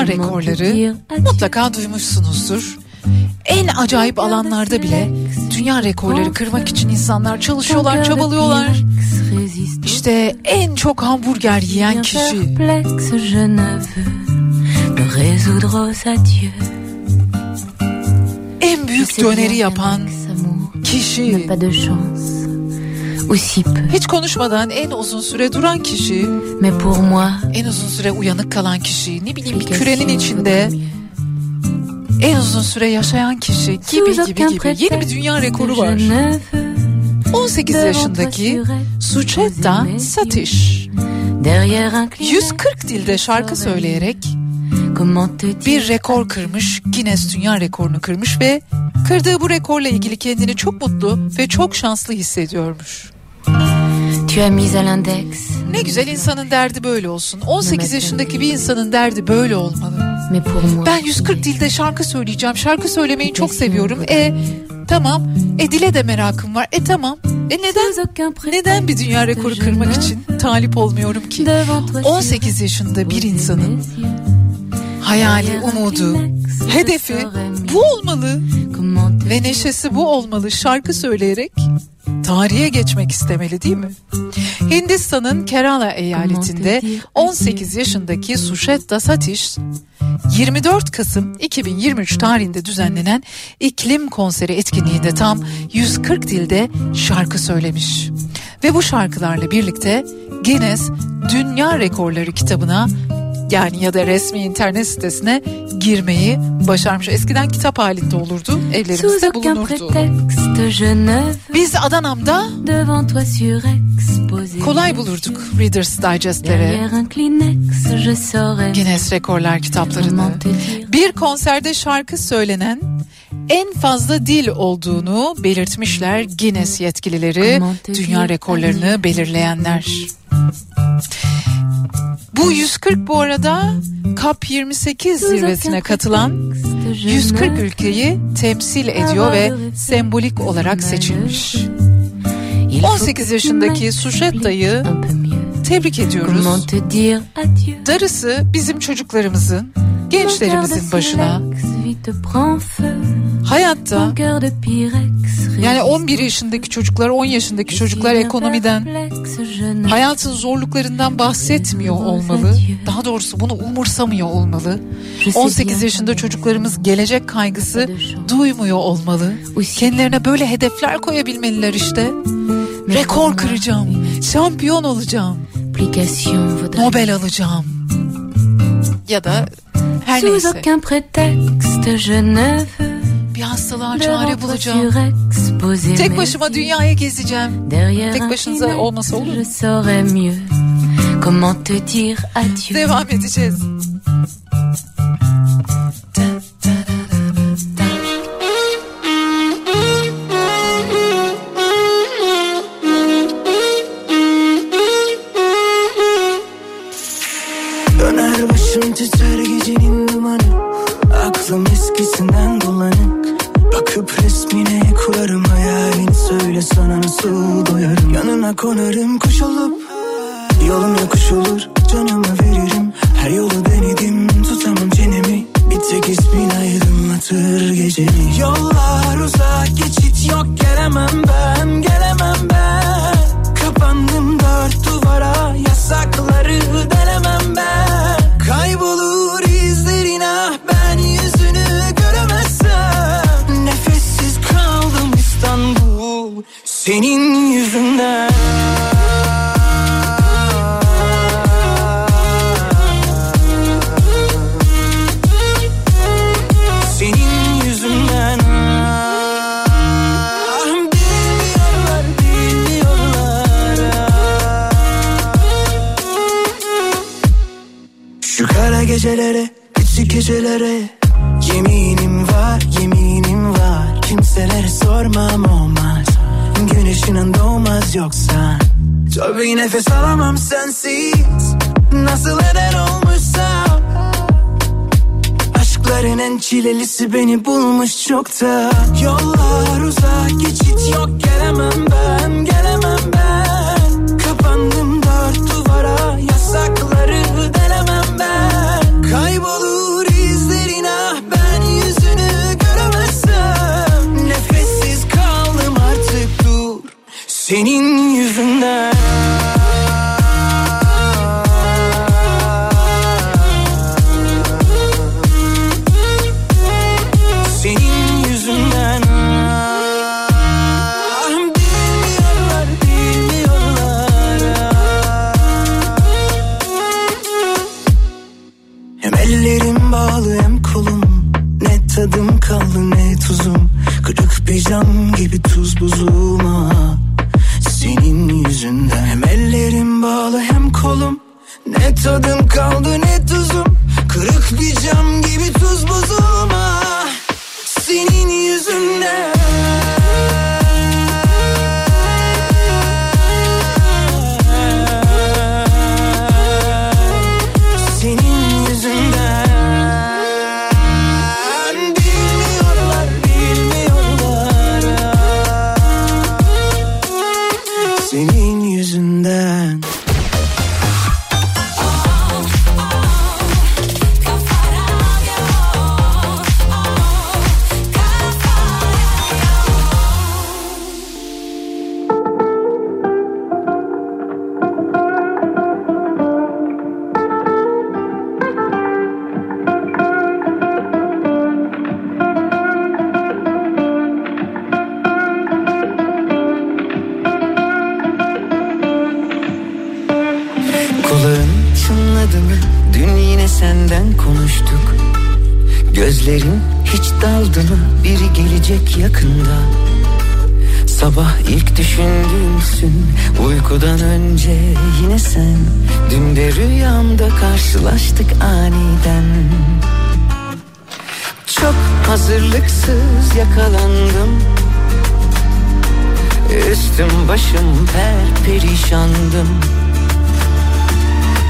rekorları mutlaka duymuşsunuzdur. En acayip alanlarda bile dünya rekorları kırmak için insanlar çalışıyorlar, çabalıyorlar. İşte en çok hamburger yiyen kişi. En büyük döneri yapan kişi. Pas de chance, ou si peu. Hiç konuşmadan en uzun süre duran kişi. Mais pour moi, En uzun süre uyanık kalan kişi. Ne bileyim bir kürenin içinde en uzun süre yaşayan kişi gibi gibi gibi. Yeni bir dünya rekoru var. 18 yaşındaki Sucheta Satish. derrière un Kleenex, 140 dilde şarkı söyleyerek bir rekor kırmış. Guinness Dünya Rekorunu kırmış ve kırdığı bu rekorla ilgili kendini çok mutlu ve çok şanslı hissediyormuş. Tu as mis à l'index Ne güzel insanın derdi böyle olsun. 18 yaşındaki bir insanın derdi böyle olmalı. Ben 140 dilde şarkı söyleyeceğim. Şarkı söylemeyi çok seviyorum. E tamam. E dile de merakım var. E tamam. E neden neden bir dünya rekoru kırmak için talip olmuyorum ki? 18 yaşında bir insanın hayali, umudu, hedefi bu olmalı ve neşesi bu olmalı. Şarkı söyleyerek tarihe geçmek istemeli değil mi? Hindistan'ın Kerala eyaletinde 18 yaşındaki Susheta Satish 24 Kasım 2023 tarihinde düzenlenen iklim konseri etkinliğinde tam 140 dilde şarkı söylemiş. Ve bu şarkılarla birlikte Guinness Dünya Rekorları kitabına yani ya da resmi internet sitesine girmeyi başarmış. Eskiden kitap halinde olurdu, evlerimizde bulunurdu. Biz Adana'mda kolay bulurduk Reader's Digest'leri, Guinness Rekorlar kitaplarını. Bir konserde şarkı söylenen en fazla dil olduğunu belirtmişler Guinness yetkilileri, dünya rekorlarını belirleyenler. Bu 140 bu arada COP 28 zirvesine katılan 140 ülkeyi temsil ediyor ve sembolik olarak seçilmiş. 18 yaşındaki Suşetta'yı tebrik ediyoruz. Darısı bizim çocuklarımızın, gençlerimizin başına hayatta yani 11 yaşındaki çocuklar, 10 yaşındaki çocuklar ekonomiden, hayatın zorluklarından bahsetmiyor olmalı. Daha doğrusu bunu umursamıyor olmalı. 18 yaşında çocuklarımız gelecek kaygısı duymuyor olmalı. Kendilerine böyle hedefler koyabilmeliler işte. Rekor kıracağım, şampiyon olacağım, Nobel alacağım. Ya da her neyse bir hastalığa çare bulacağım. Tek başıma yeux. dünyayı gezeceğim. Tek başınıza olmasa olur mu? Devam edeceğiz. Senin yüzünden Üstüm başım per perişandım.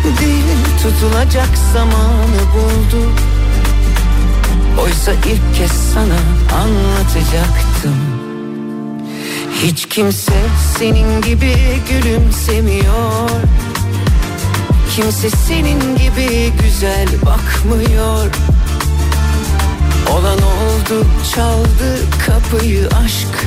Dil tutulacak zamanı buldu. Oysa ilk kez sana anlatacaktım. Hiç kimse senin gibi gülümsemiyor. Kimse senin gibi güzel bakmıyor. Olan oldu çaldı kapıyı aşk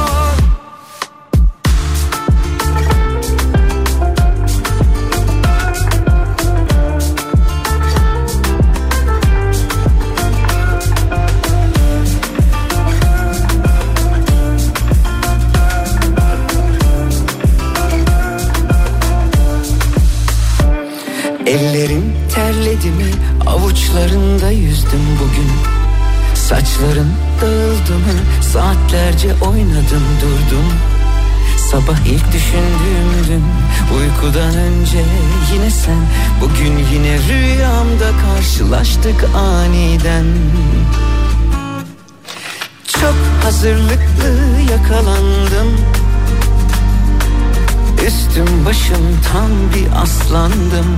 Ellerim terledi mi? Avuçlarında yüzdüm bugün. Saçların dağıldı mı? Saatlerce oynadım durdum. Sabah ilk düşündüğümdün uykudan önce yine sen. Bugün yine rüyamda karşılaştık aniden. Çok hazırlıklı yakalandım. Üstüm başım tam bir aslandım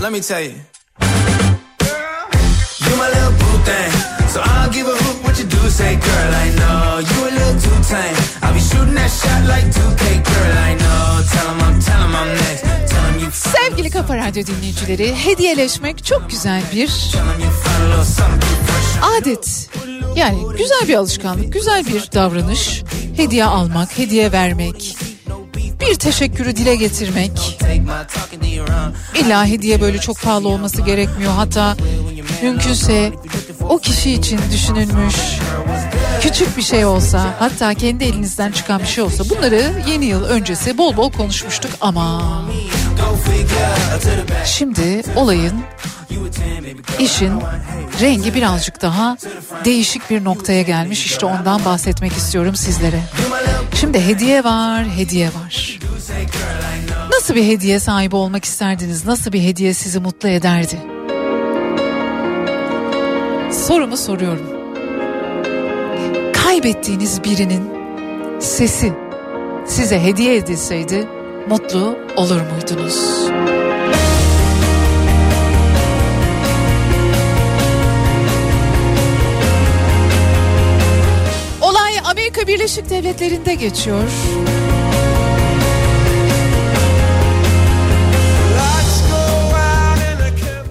Let me tell you. You my little boo thing. So I'll give a hoot what you do say, girl. I know you a little too tame. I'll be shooting that shot like 2K, girl. I know. Tell 'em I'm, tell 'em I'm next. Tell 'em you Sevgili Kafa Radyo dinleyicileri, hediyeleşmek çok güzel bir adet. Yani güzel bir alışkanlık, güzel bir davranış. Hediye almak, hediye vermek, bir teşekkürü dile getirmek. İlla hediye böyle çok pahalı olması gerekmiyor. Hatta mümkünse o kişi için düşünülmüş küçük bir şey olsa hatta kendi elinizden çıkan bir şey olsa bunları yeni yıl öncesi bol bol konuşmuştuk ama şimdi olayın işin rengi birazcık daha değişik bir noktaya gelmiş işte ondan bahsetmek istiyorum sizlere. Şimdi hediye var, hediye var. Nasıl bir hediye sahibi olmak isterdiniz? Nasıl bir hediye sizi mutlu ederdi? Sorumu soruyorum. Kaybettiğiniz birinin sesi size hediye edilseydi mutlu olur muydunuz? Birleşik Devletleri'nde geçiyor.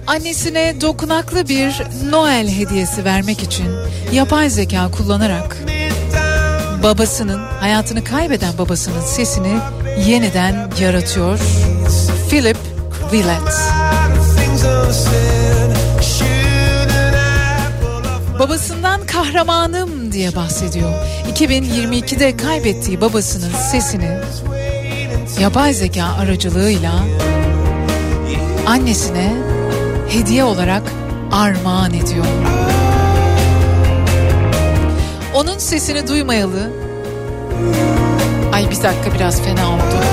Annesine dokunaklı bir Noel hediyesi vermek için yapay zeka kullanarak babasının hayatını kaybeden babasının sesini yeniden yaratıyor. Philip Willett. Babasından kahramanım diye bahsediyor. 2022'de kaybettiği babasının sesini yapay zeka aracılığıyla annesine hediye olarak armağan ediyor. Onun sesini duymayalı. Ay bir dakika biraz fena oldu.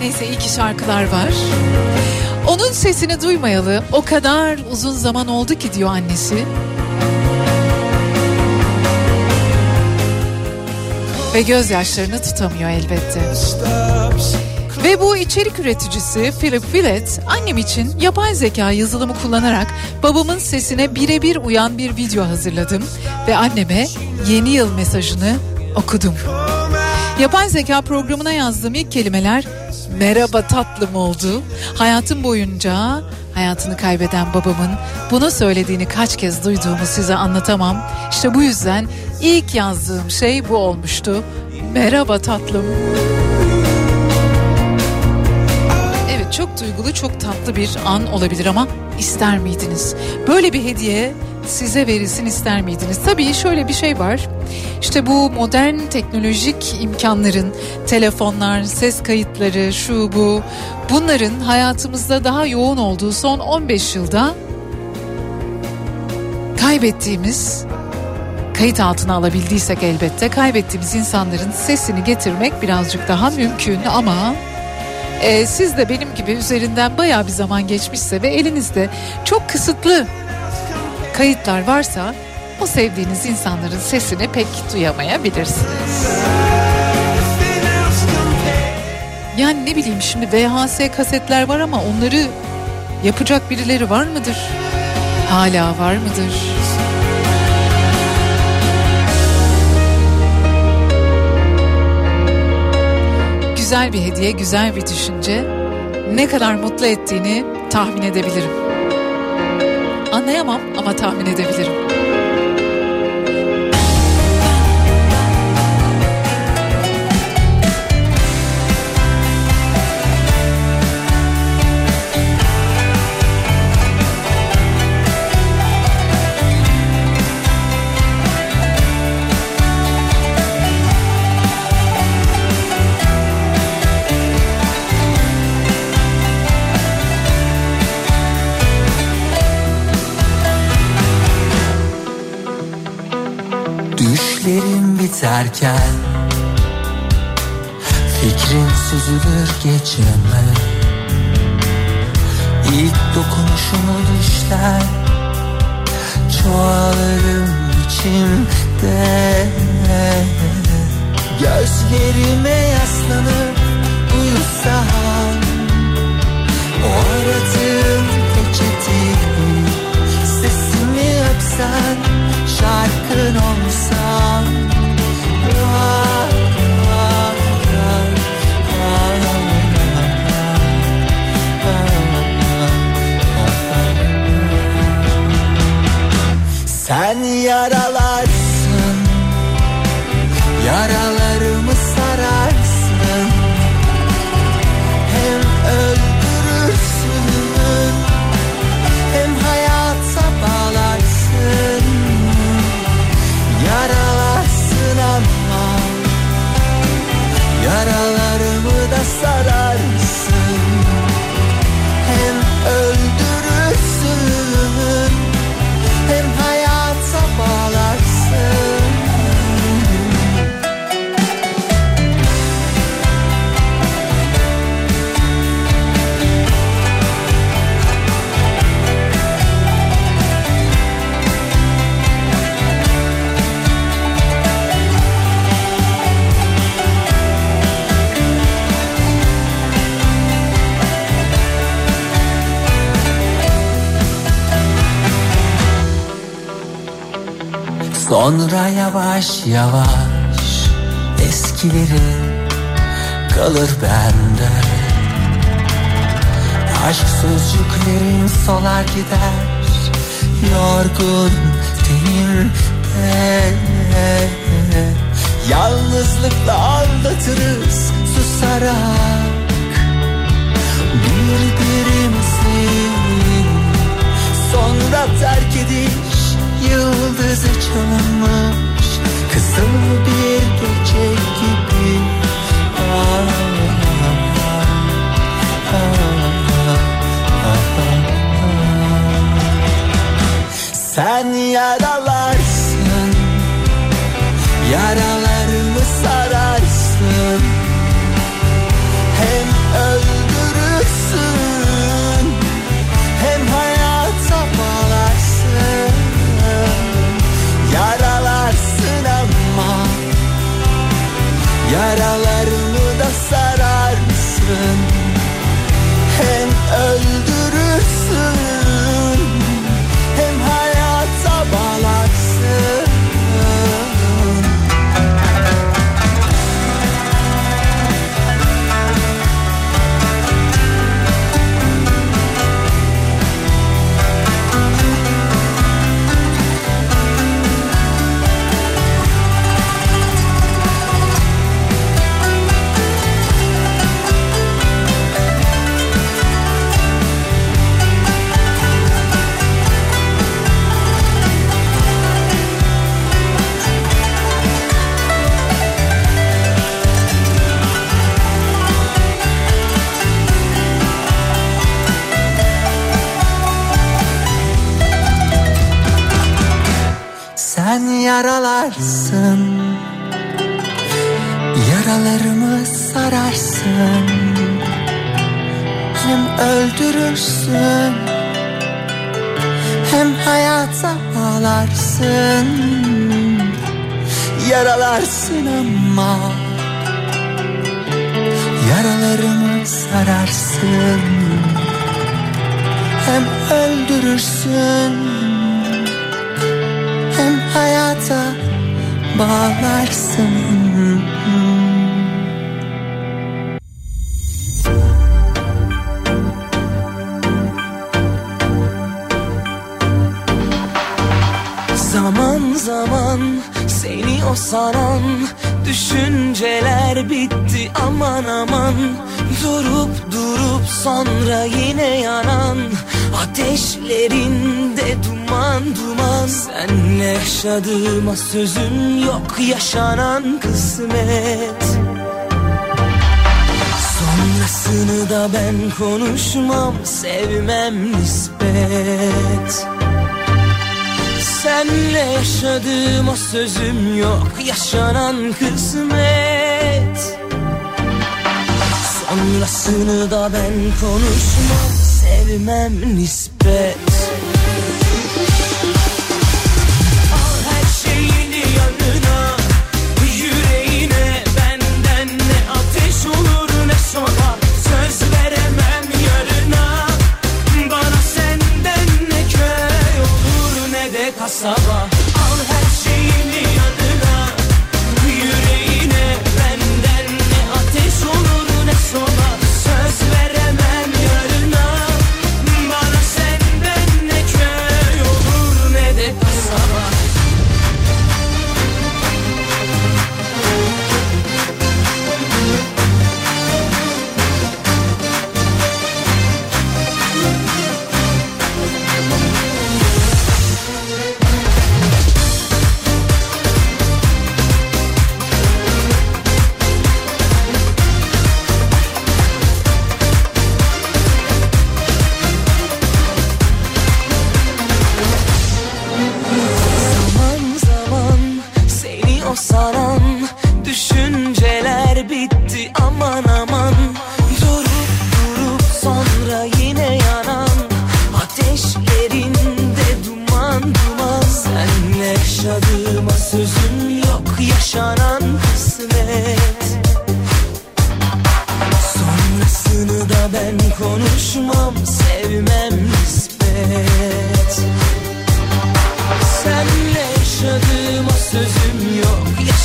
Neyse iyi ki şarkılar var. Onun sesini duymayalı o kadar uzun zaman oldu ki diyor annesi. Ve gözyaşlarını tutamıyor elbette. Ve bu içerik üreticisi Philip Willett annem için yapay zeka yazılımı kullanarak babamın sesine birebir uyan bir video hazırladım ve anneme yeni yıl mesajını okudum. Yapay zeka programına yazdığım ilk kelimeler merhaba tatlım oldu. Hayatım boyunca hayatını kaybeden babamın bunu söylediğini kaç kez duyduğumu size anlatamam. İşte bu yüzden ilk yazdığım şey bu olmuştu. Merhaba tatlım. Evet çok duygulu çok tatlı bir an olabilir ama ister miydiniz? Böyle bir hediye size verilsin ister miydiniz? Tabii şöyle bir şey var. İşte bu modern teknolojik imkanların, telefonlar, ses kayıtları, şu bu bunların hayatımızda daha yoğun olduğu son 15 yılda kaybettiğimiz kayıt altına alabildiysek elbette kaybettiğimiz insanların sesini getirmek birazcık daha mümkün ama e, siz de benim gibi üzerinden baya bir zaman geçmişse ve elinizde çok kısıtlı kayıtlar varsa o sevdiğiniz insanların sesini pek duyamayabilirsiniz. Yani ne bileyim şimdi VHS kasetler var ama onları yapacak birileri var mıdır? Hala var mıdır? Güzel bir hediye, güzel bir düşünce ne kadar mutlu ettiğini tahmin edebilirim. Anlayamam ama tahmin edebilirim. Biterken Fikrin süzülür geceme İlk dokunuşunu düşler çoğalırım içimde. Gözlerime yaslanıp uyusam O aradığım peçeti Sesimi öpsen şarkın Sonra yavaş yavaş eskileri kalır bende. Aşk sözcüklerim solar gider Yorgun tenimde Yalnızlıkla aldatırız susarak Birbirimizi. Sonra terk ediş yıldızı çalınmış Kızıl bir gece gibi ah, ah. Sen yaralarsın Yaralarımı Yaralarımı da sararsın Hem öldürürsün sararsın Hem öldürürsün? Hem hayata bağlarsın Yaralarsın ama Yaralarımı sararsın. Hem öldürürsün hem hayata bağlarsın o saran Düşünceler bitti aman aman. Durup durup sonra yine yanan Ateşlerinde duman duman. Senle yaşadığıma sözüm yok yaşanan kısmet. Sonrasını da ben konuşmam sevmem nispet Senle yaşadığım o sözüm yok Yaşanan kısmet. Sonrasını da ben konuşmam Sevmem nispet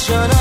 yok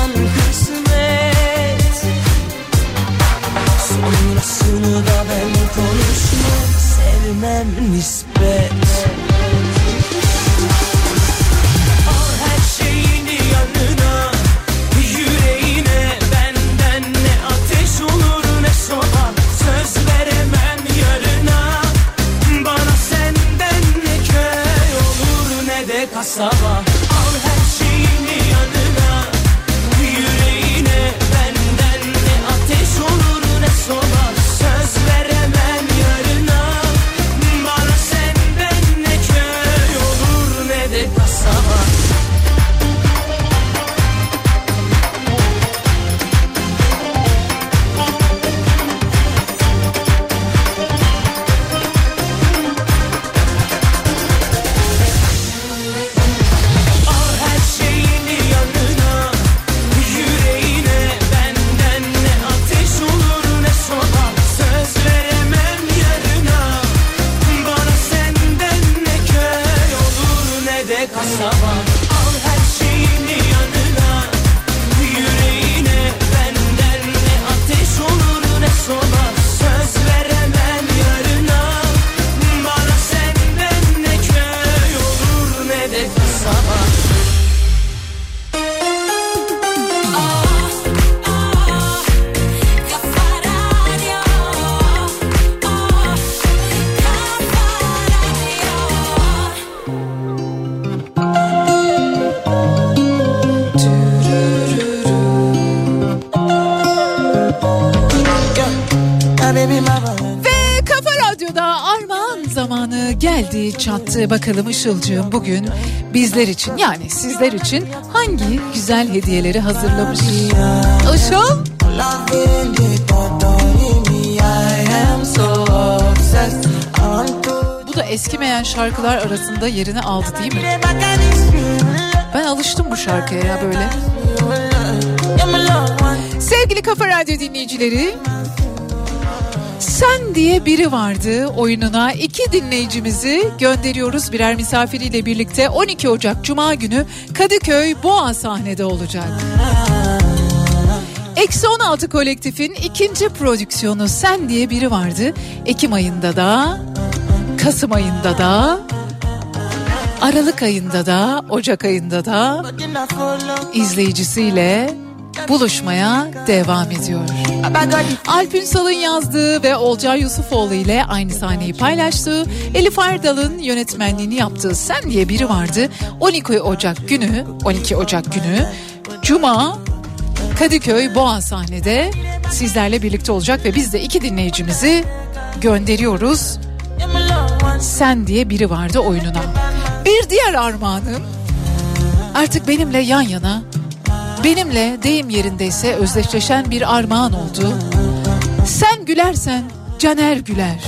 Işılcığım bugün bizler için yani sizler için hangi güzel hediyeleri hazırlamış? Işıl? Bu da eskimeyen şarkılar arasında yerini aldı değil mi? Ben alıştım bu şarkıya ya böyle. Sevgili Kafa Radyo dinleyicileri, sen diye biri vardı oyununa iki dinleyicimizi gönderiyoruz birer misafiriyle birlikte 12 Ocak Cuma günü Kadıköy Boğa sahnede olacak. Eksi 16 kolektifin ikinci prodüksiyonu Sen diye biri vardı. Ekim ayında da, Kasım ayında da, Aralık ayında da, Ocak ayında da izleyicisiyle buluşmaya devam ediyor. Alp Ünsal'ın yazdığı ve Olcay Yusufoğlu ile aynı sahneyi paylaştığı Elif Erdal'ın yönetmenliğini yaptığı Sen diye biri vardı. 12 Ocak günü 12 Ocak günü Cuma Kadıköy Boğa sahnede sizlerle birlikte olacak ve biz de iki dinleyicimizi gönderiyoruz. Sen diye biri vardı oyununa. Bir diğer armağanım artık benimle yan yana benimle deyim yerindeyse özdeşleşen bir armağan oldu. Sen gülersen Caner Güler.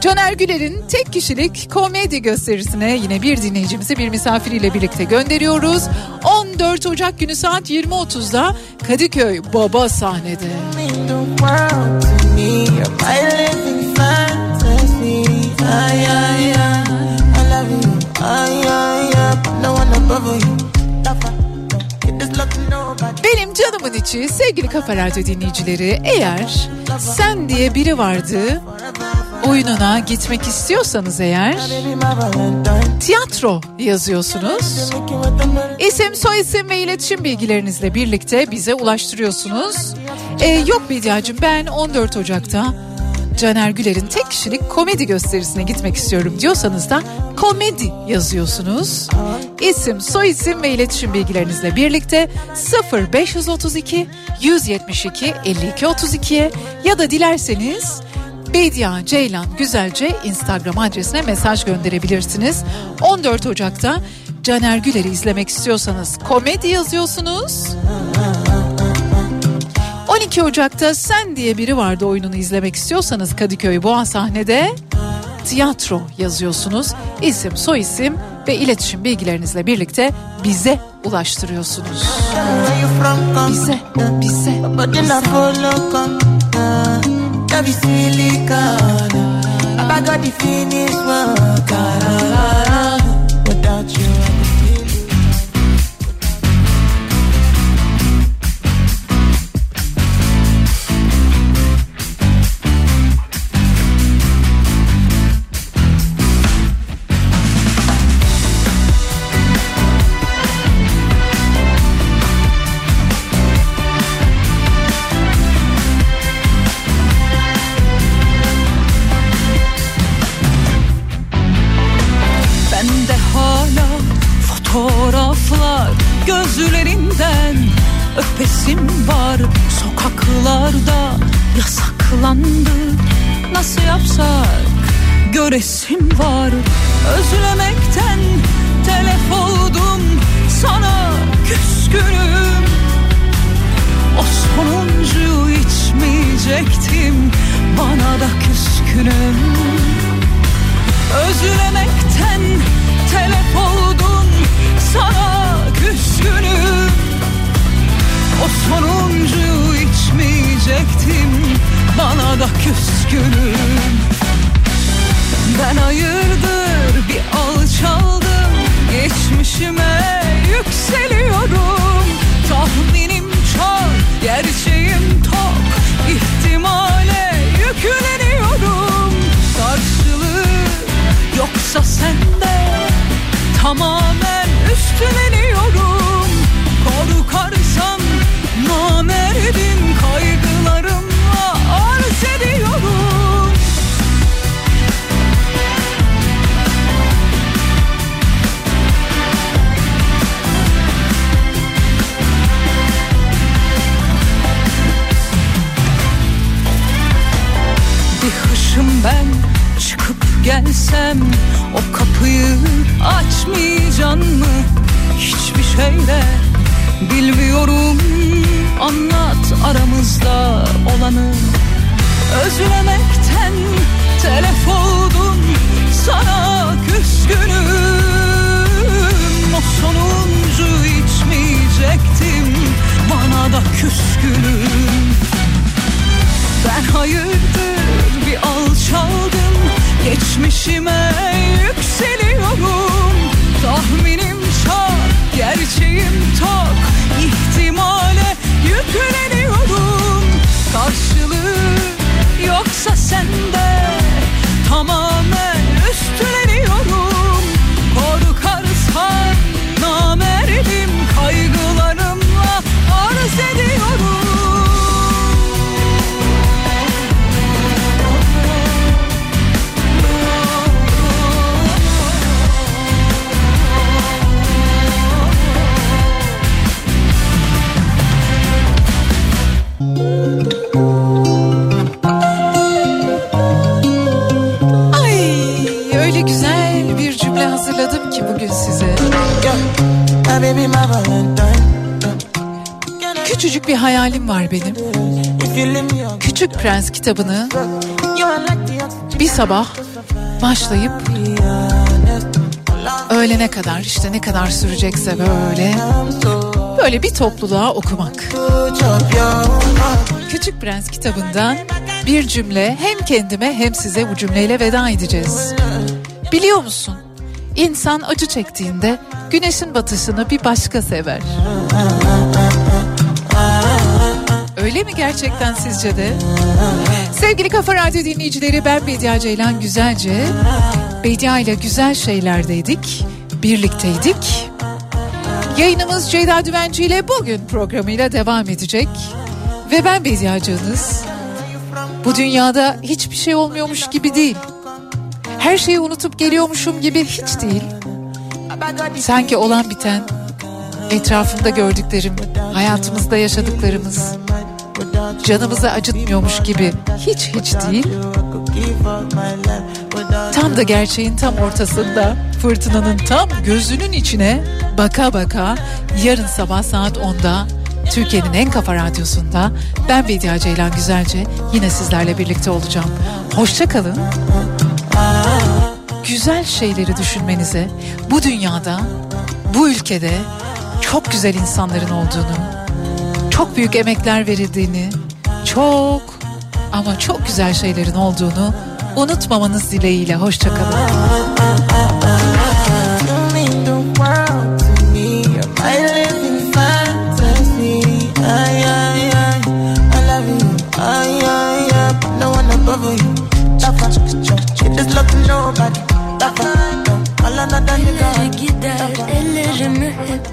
Caner Güler'in tek kişilik komedi gösterisine yine bir dinleyicimizi bir misafiriyle birlikte gönderiyoruz. 14 Ocak günü saat 20.30'da Kadıköy Baba sahnede. Benim canımın içi sevgili Kafa Radyo dinleyicileri eğer sen diye biri vardı oyununa gitmek istiyorsanız eğer tiyatro yazıyorsunuz. İsim, soyisim ve iletişim bilgilerinizle birlikte bize ulaştırıyorsunuz. Ee, yok Bediacığım ben 14 Ocak'ta Caner Güler'in tek kişilik komedi gösterisine gitmek istiyorum diyorsanız da komedi yazıyorsunuz. İsim, soyisim ve iletişim bilgilerinizle birlikte 0532 172 52 32'ye ya da dilerseniz Bedia Ceylan Güzelce Instagram adresine mesaj gönderebilirsiniz. 14 Ocak'ta Caner Güler'i izlemek istiyorsanız komedi yazıyorsunuz. 12 Ocak'ta Sen diye biri vardı oyununu izlemek istiyorsanız Kadıköy Boğa sahnede tiyatro yazıyorsunuz. İsim, soyisim ve iletişim bilgilerinizle birlikte bize ulaştırıyorsunuz. Bize, bize. I yasaklandı nasıl yapsak? Göresim var. Özlemekten telef oldum. Sana küskünüm. O sonuncuyu içmeyecektim. Bana da küskünüm. Özlemekten telef oldum. Sana küskünüm. O sonuncuyu içmeyecektim bana da küskünüm. Ben hayırdır bir alçaldım. Geçmişime yükseliyorum. Tahminim çok gerçeğim tok. İhtimale yükleniyorum. Karşılığı yoksa sende Tamamen üstleniyorum gelsem O kapıyı açmayacan mı? Hiçbir şeyle bilmiyorum. Anlat aramızda olanı. Özlemekten telef oldum Sana küskünüm. O sonuncu içmeyecektim Bana da küskünüm. Ben hayırdır bir alçaldım Geçmişime yükseliyorum. Tahminim çok gerçeğim tok. İhtimale yükleniyorum. Karşılığı yoksa sende Tamamen üstleniyorum Korkarsan namerdim Kaygılarımla arz ediyorum Küçücük bir hayalim var benim. Küçük Prens kitabını bir sabah başlayıp öğlene kadar işte ne kadar sürecekse böyle böyle bir topluluğa okumak. Küçük Prens kitabından bir cümle hem kendime hem size bu cümleyle veda edeceğiz. Biliyor musun? İnsan acı çektiğinde güneşin batışını bir başka sever. Öyle mi gerçekten sizce de? Sevgili Kafa Radyo dinleyicileri ben Bediye Ceylan Güzelce. Bediye ile güzel şeylerdeydik, birlikteydik. Yayınımız Ceyda Düvenci ile bugün programıyla devam edecek. Ve ben Bediacığınız. Bu dünyada hiçbir şey olmuyormuş gibi değil. Her şeyi unutup geliyormuşum gibi hiç değil. Sanki olan biten, etrafımda gördüklerim, hayatımızda yaşadıklarımız canımızı acıtmıyormuş gibi hiç hiç değil. Tam da gerçeğin tam ortasında fırtınanın tam gözünün içine baka baka yarın sabah saat 10'da Türkiye'nin en kafa radyosunda ben Bediye Ceylan Güzelce yine sizlerle birlikte olacağım. Hoşça kalın. Güzel şeyleri düşünmenize, bu dünyada, bu ülkede çok güzel insanların olduğunu, çok büyük emekler verildiğini, çok ama çok güzel şeylerin olduğunu unutmamanız dileğiyle. Hoşça kalın. You mean the world to me. You're my living fantasy. Ay, ay, ay. I love you. Ay, Nigga. gider ellerimi hep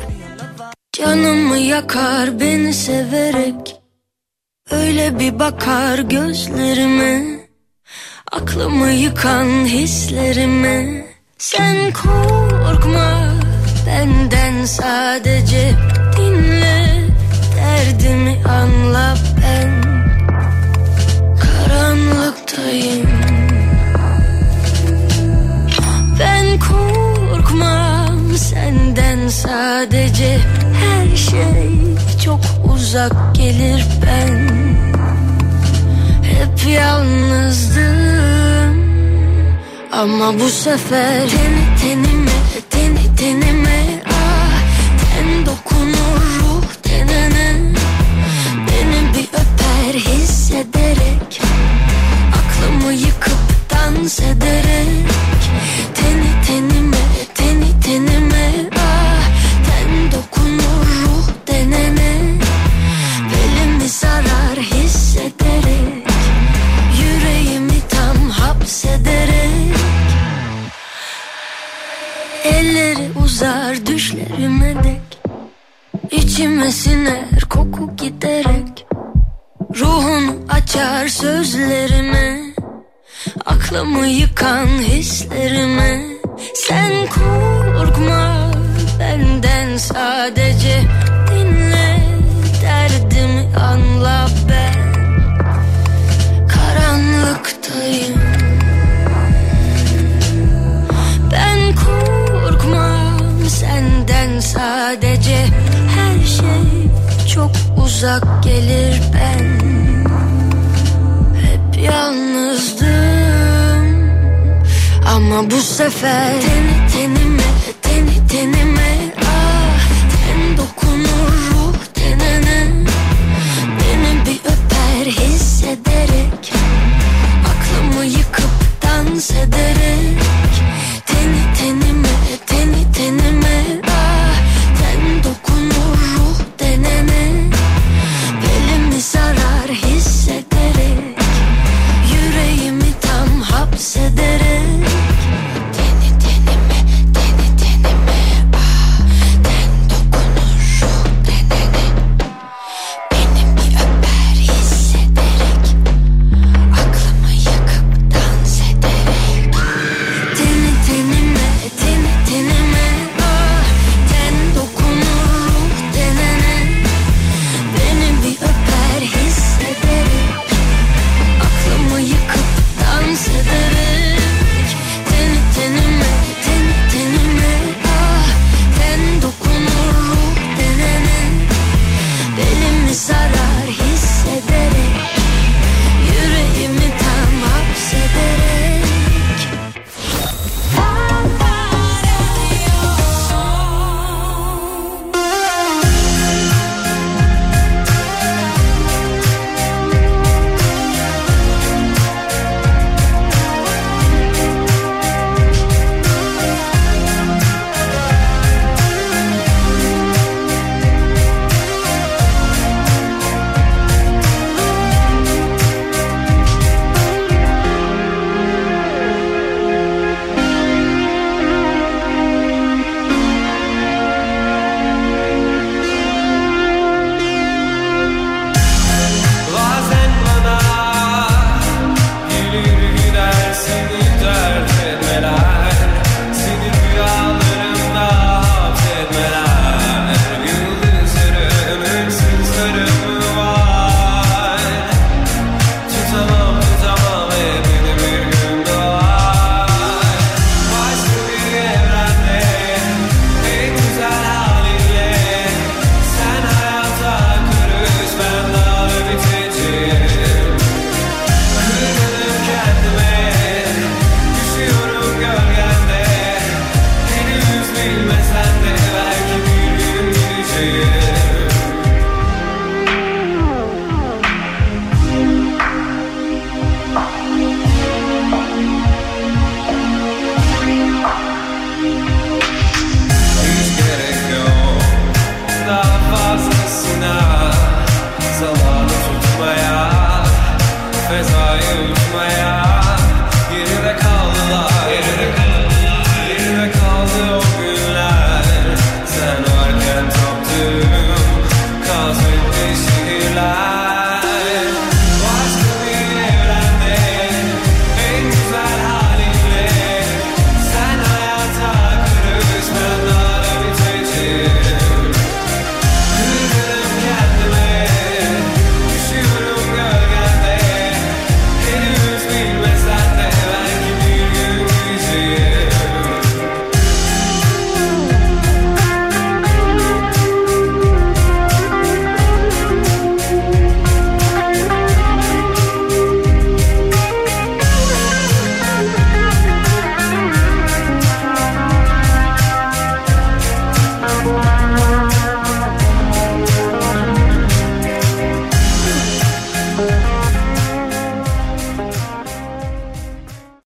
Canımı yakar beni severek Öyle bir bakar gözlerime Aklımı yıkan hislerime Sen korkma benden sadece Dinle derdimi anla ben Karanlıktayım sadece Her şey çok uzak gelir ben. Hep yalnızdım Ama bu sefer Teni tenime, teni tenime ah, Ten dokunur ruh tenene. Beni bir öper hissederek Aklımı yıkıp dans ederek Uzar düşlerime dek. İçime siner koku giderek. Ruhunu açar sözlerime. Aklımı yıkan hislerime. Sen korkma benden sadece Dinle. Derdimi anla ben sadece Her şey çok uzak gelir ben. Hep yalnızdım. Ama bu sefer Teni tenime, teni tenime Ah ten dokunur ruh tenene. Beni bir öper hissederek Aklımı yıkıp dans ederek.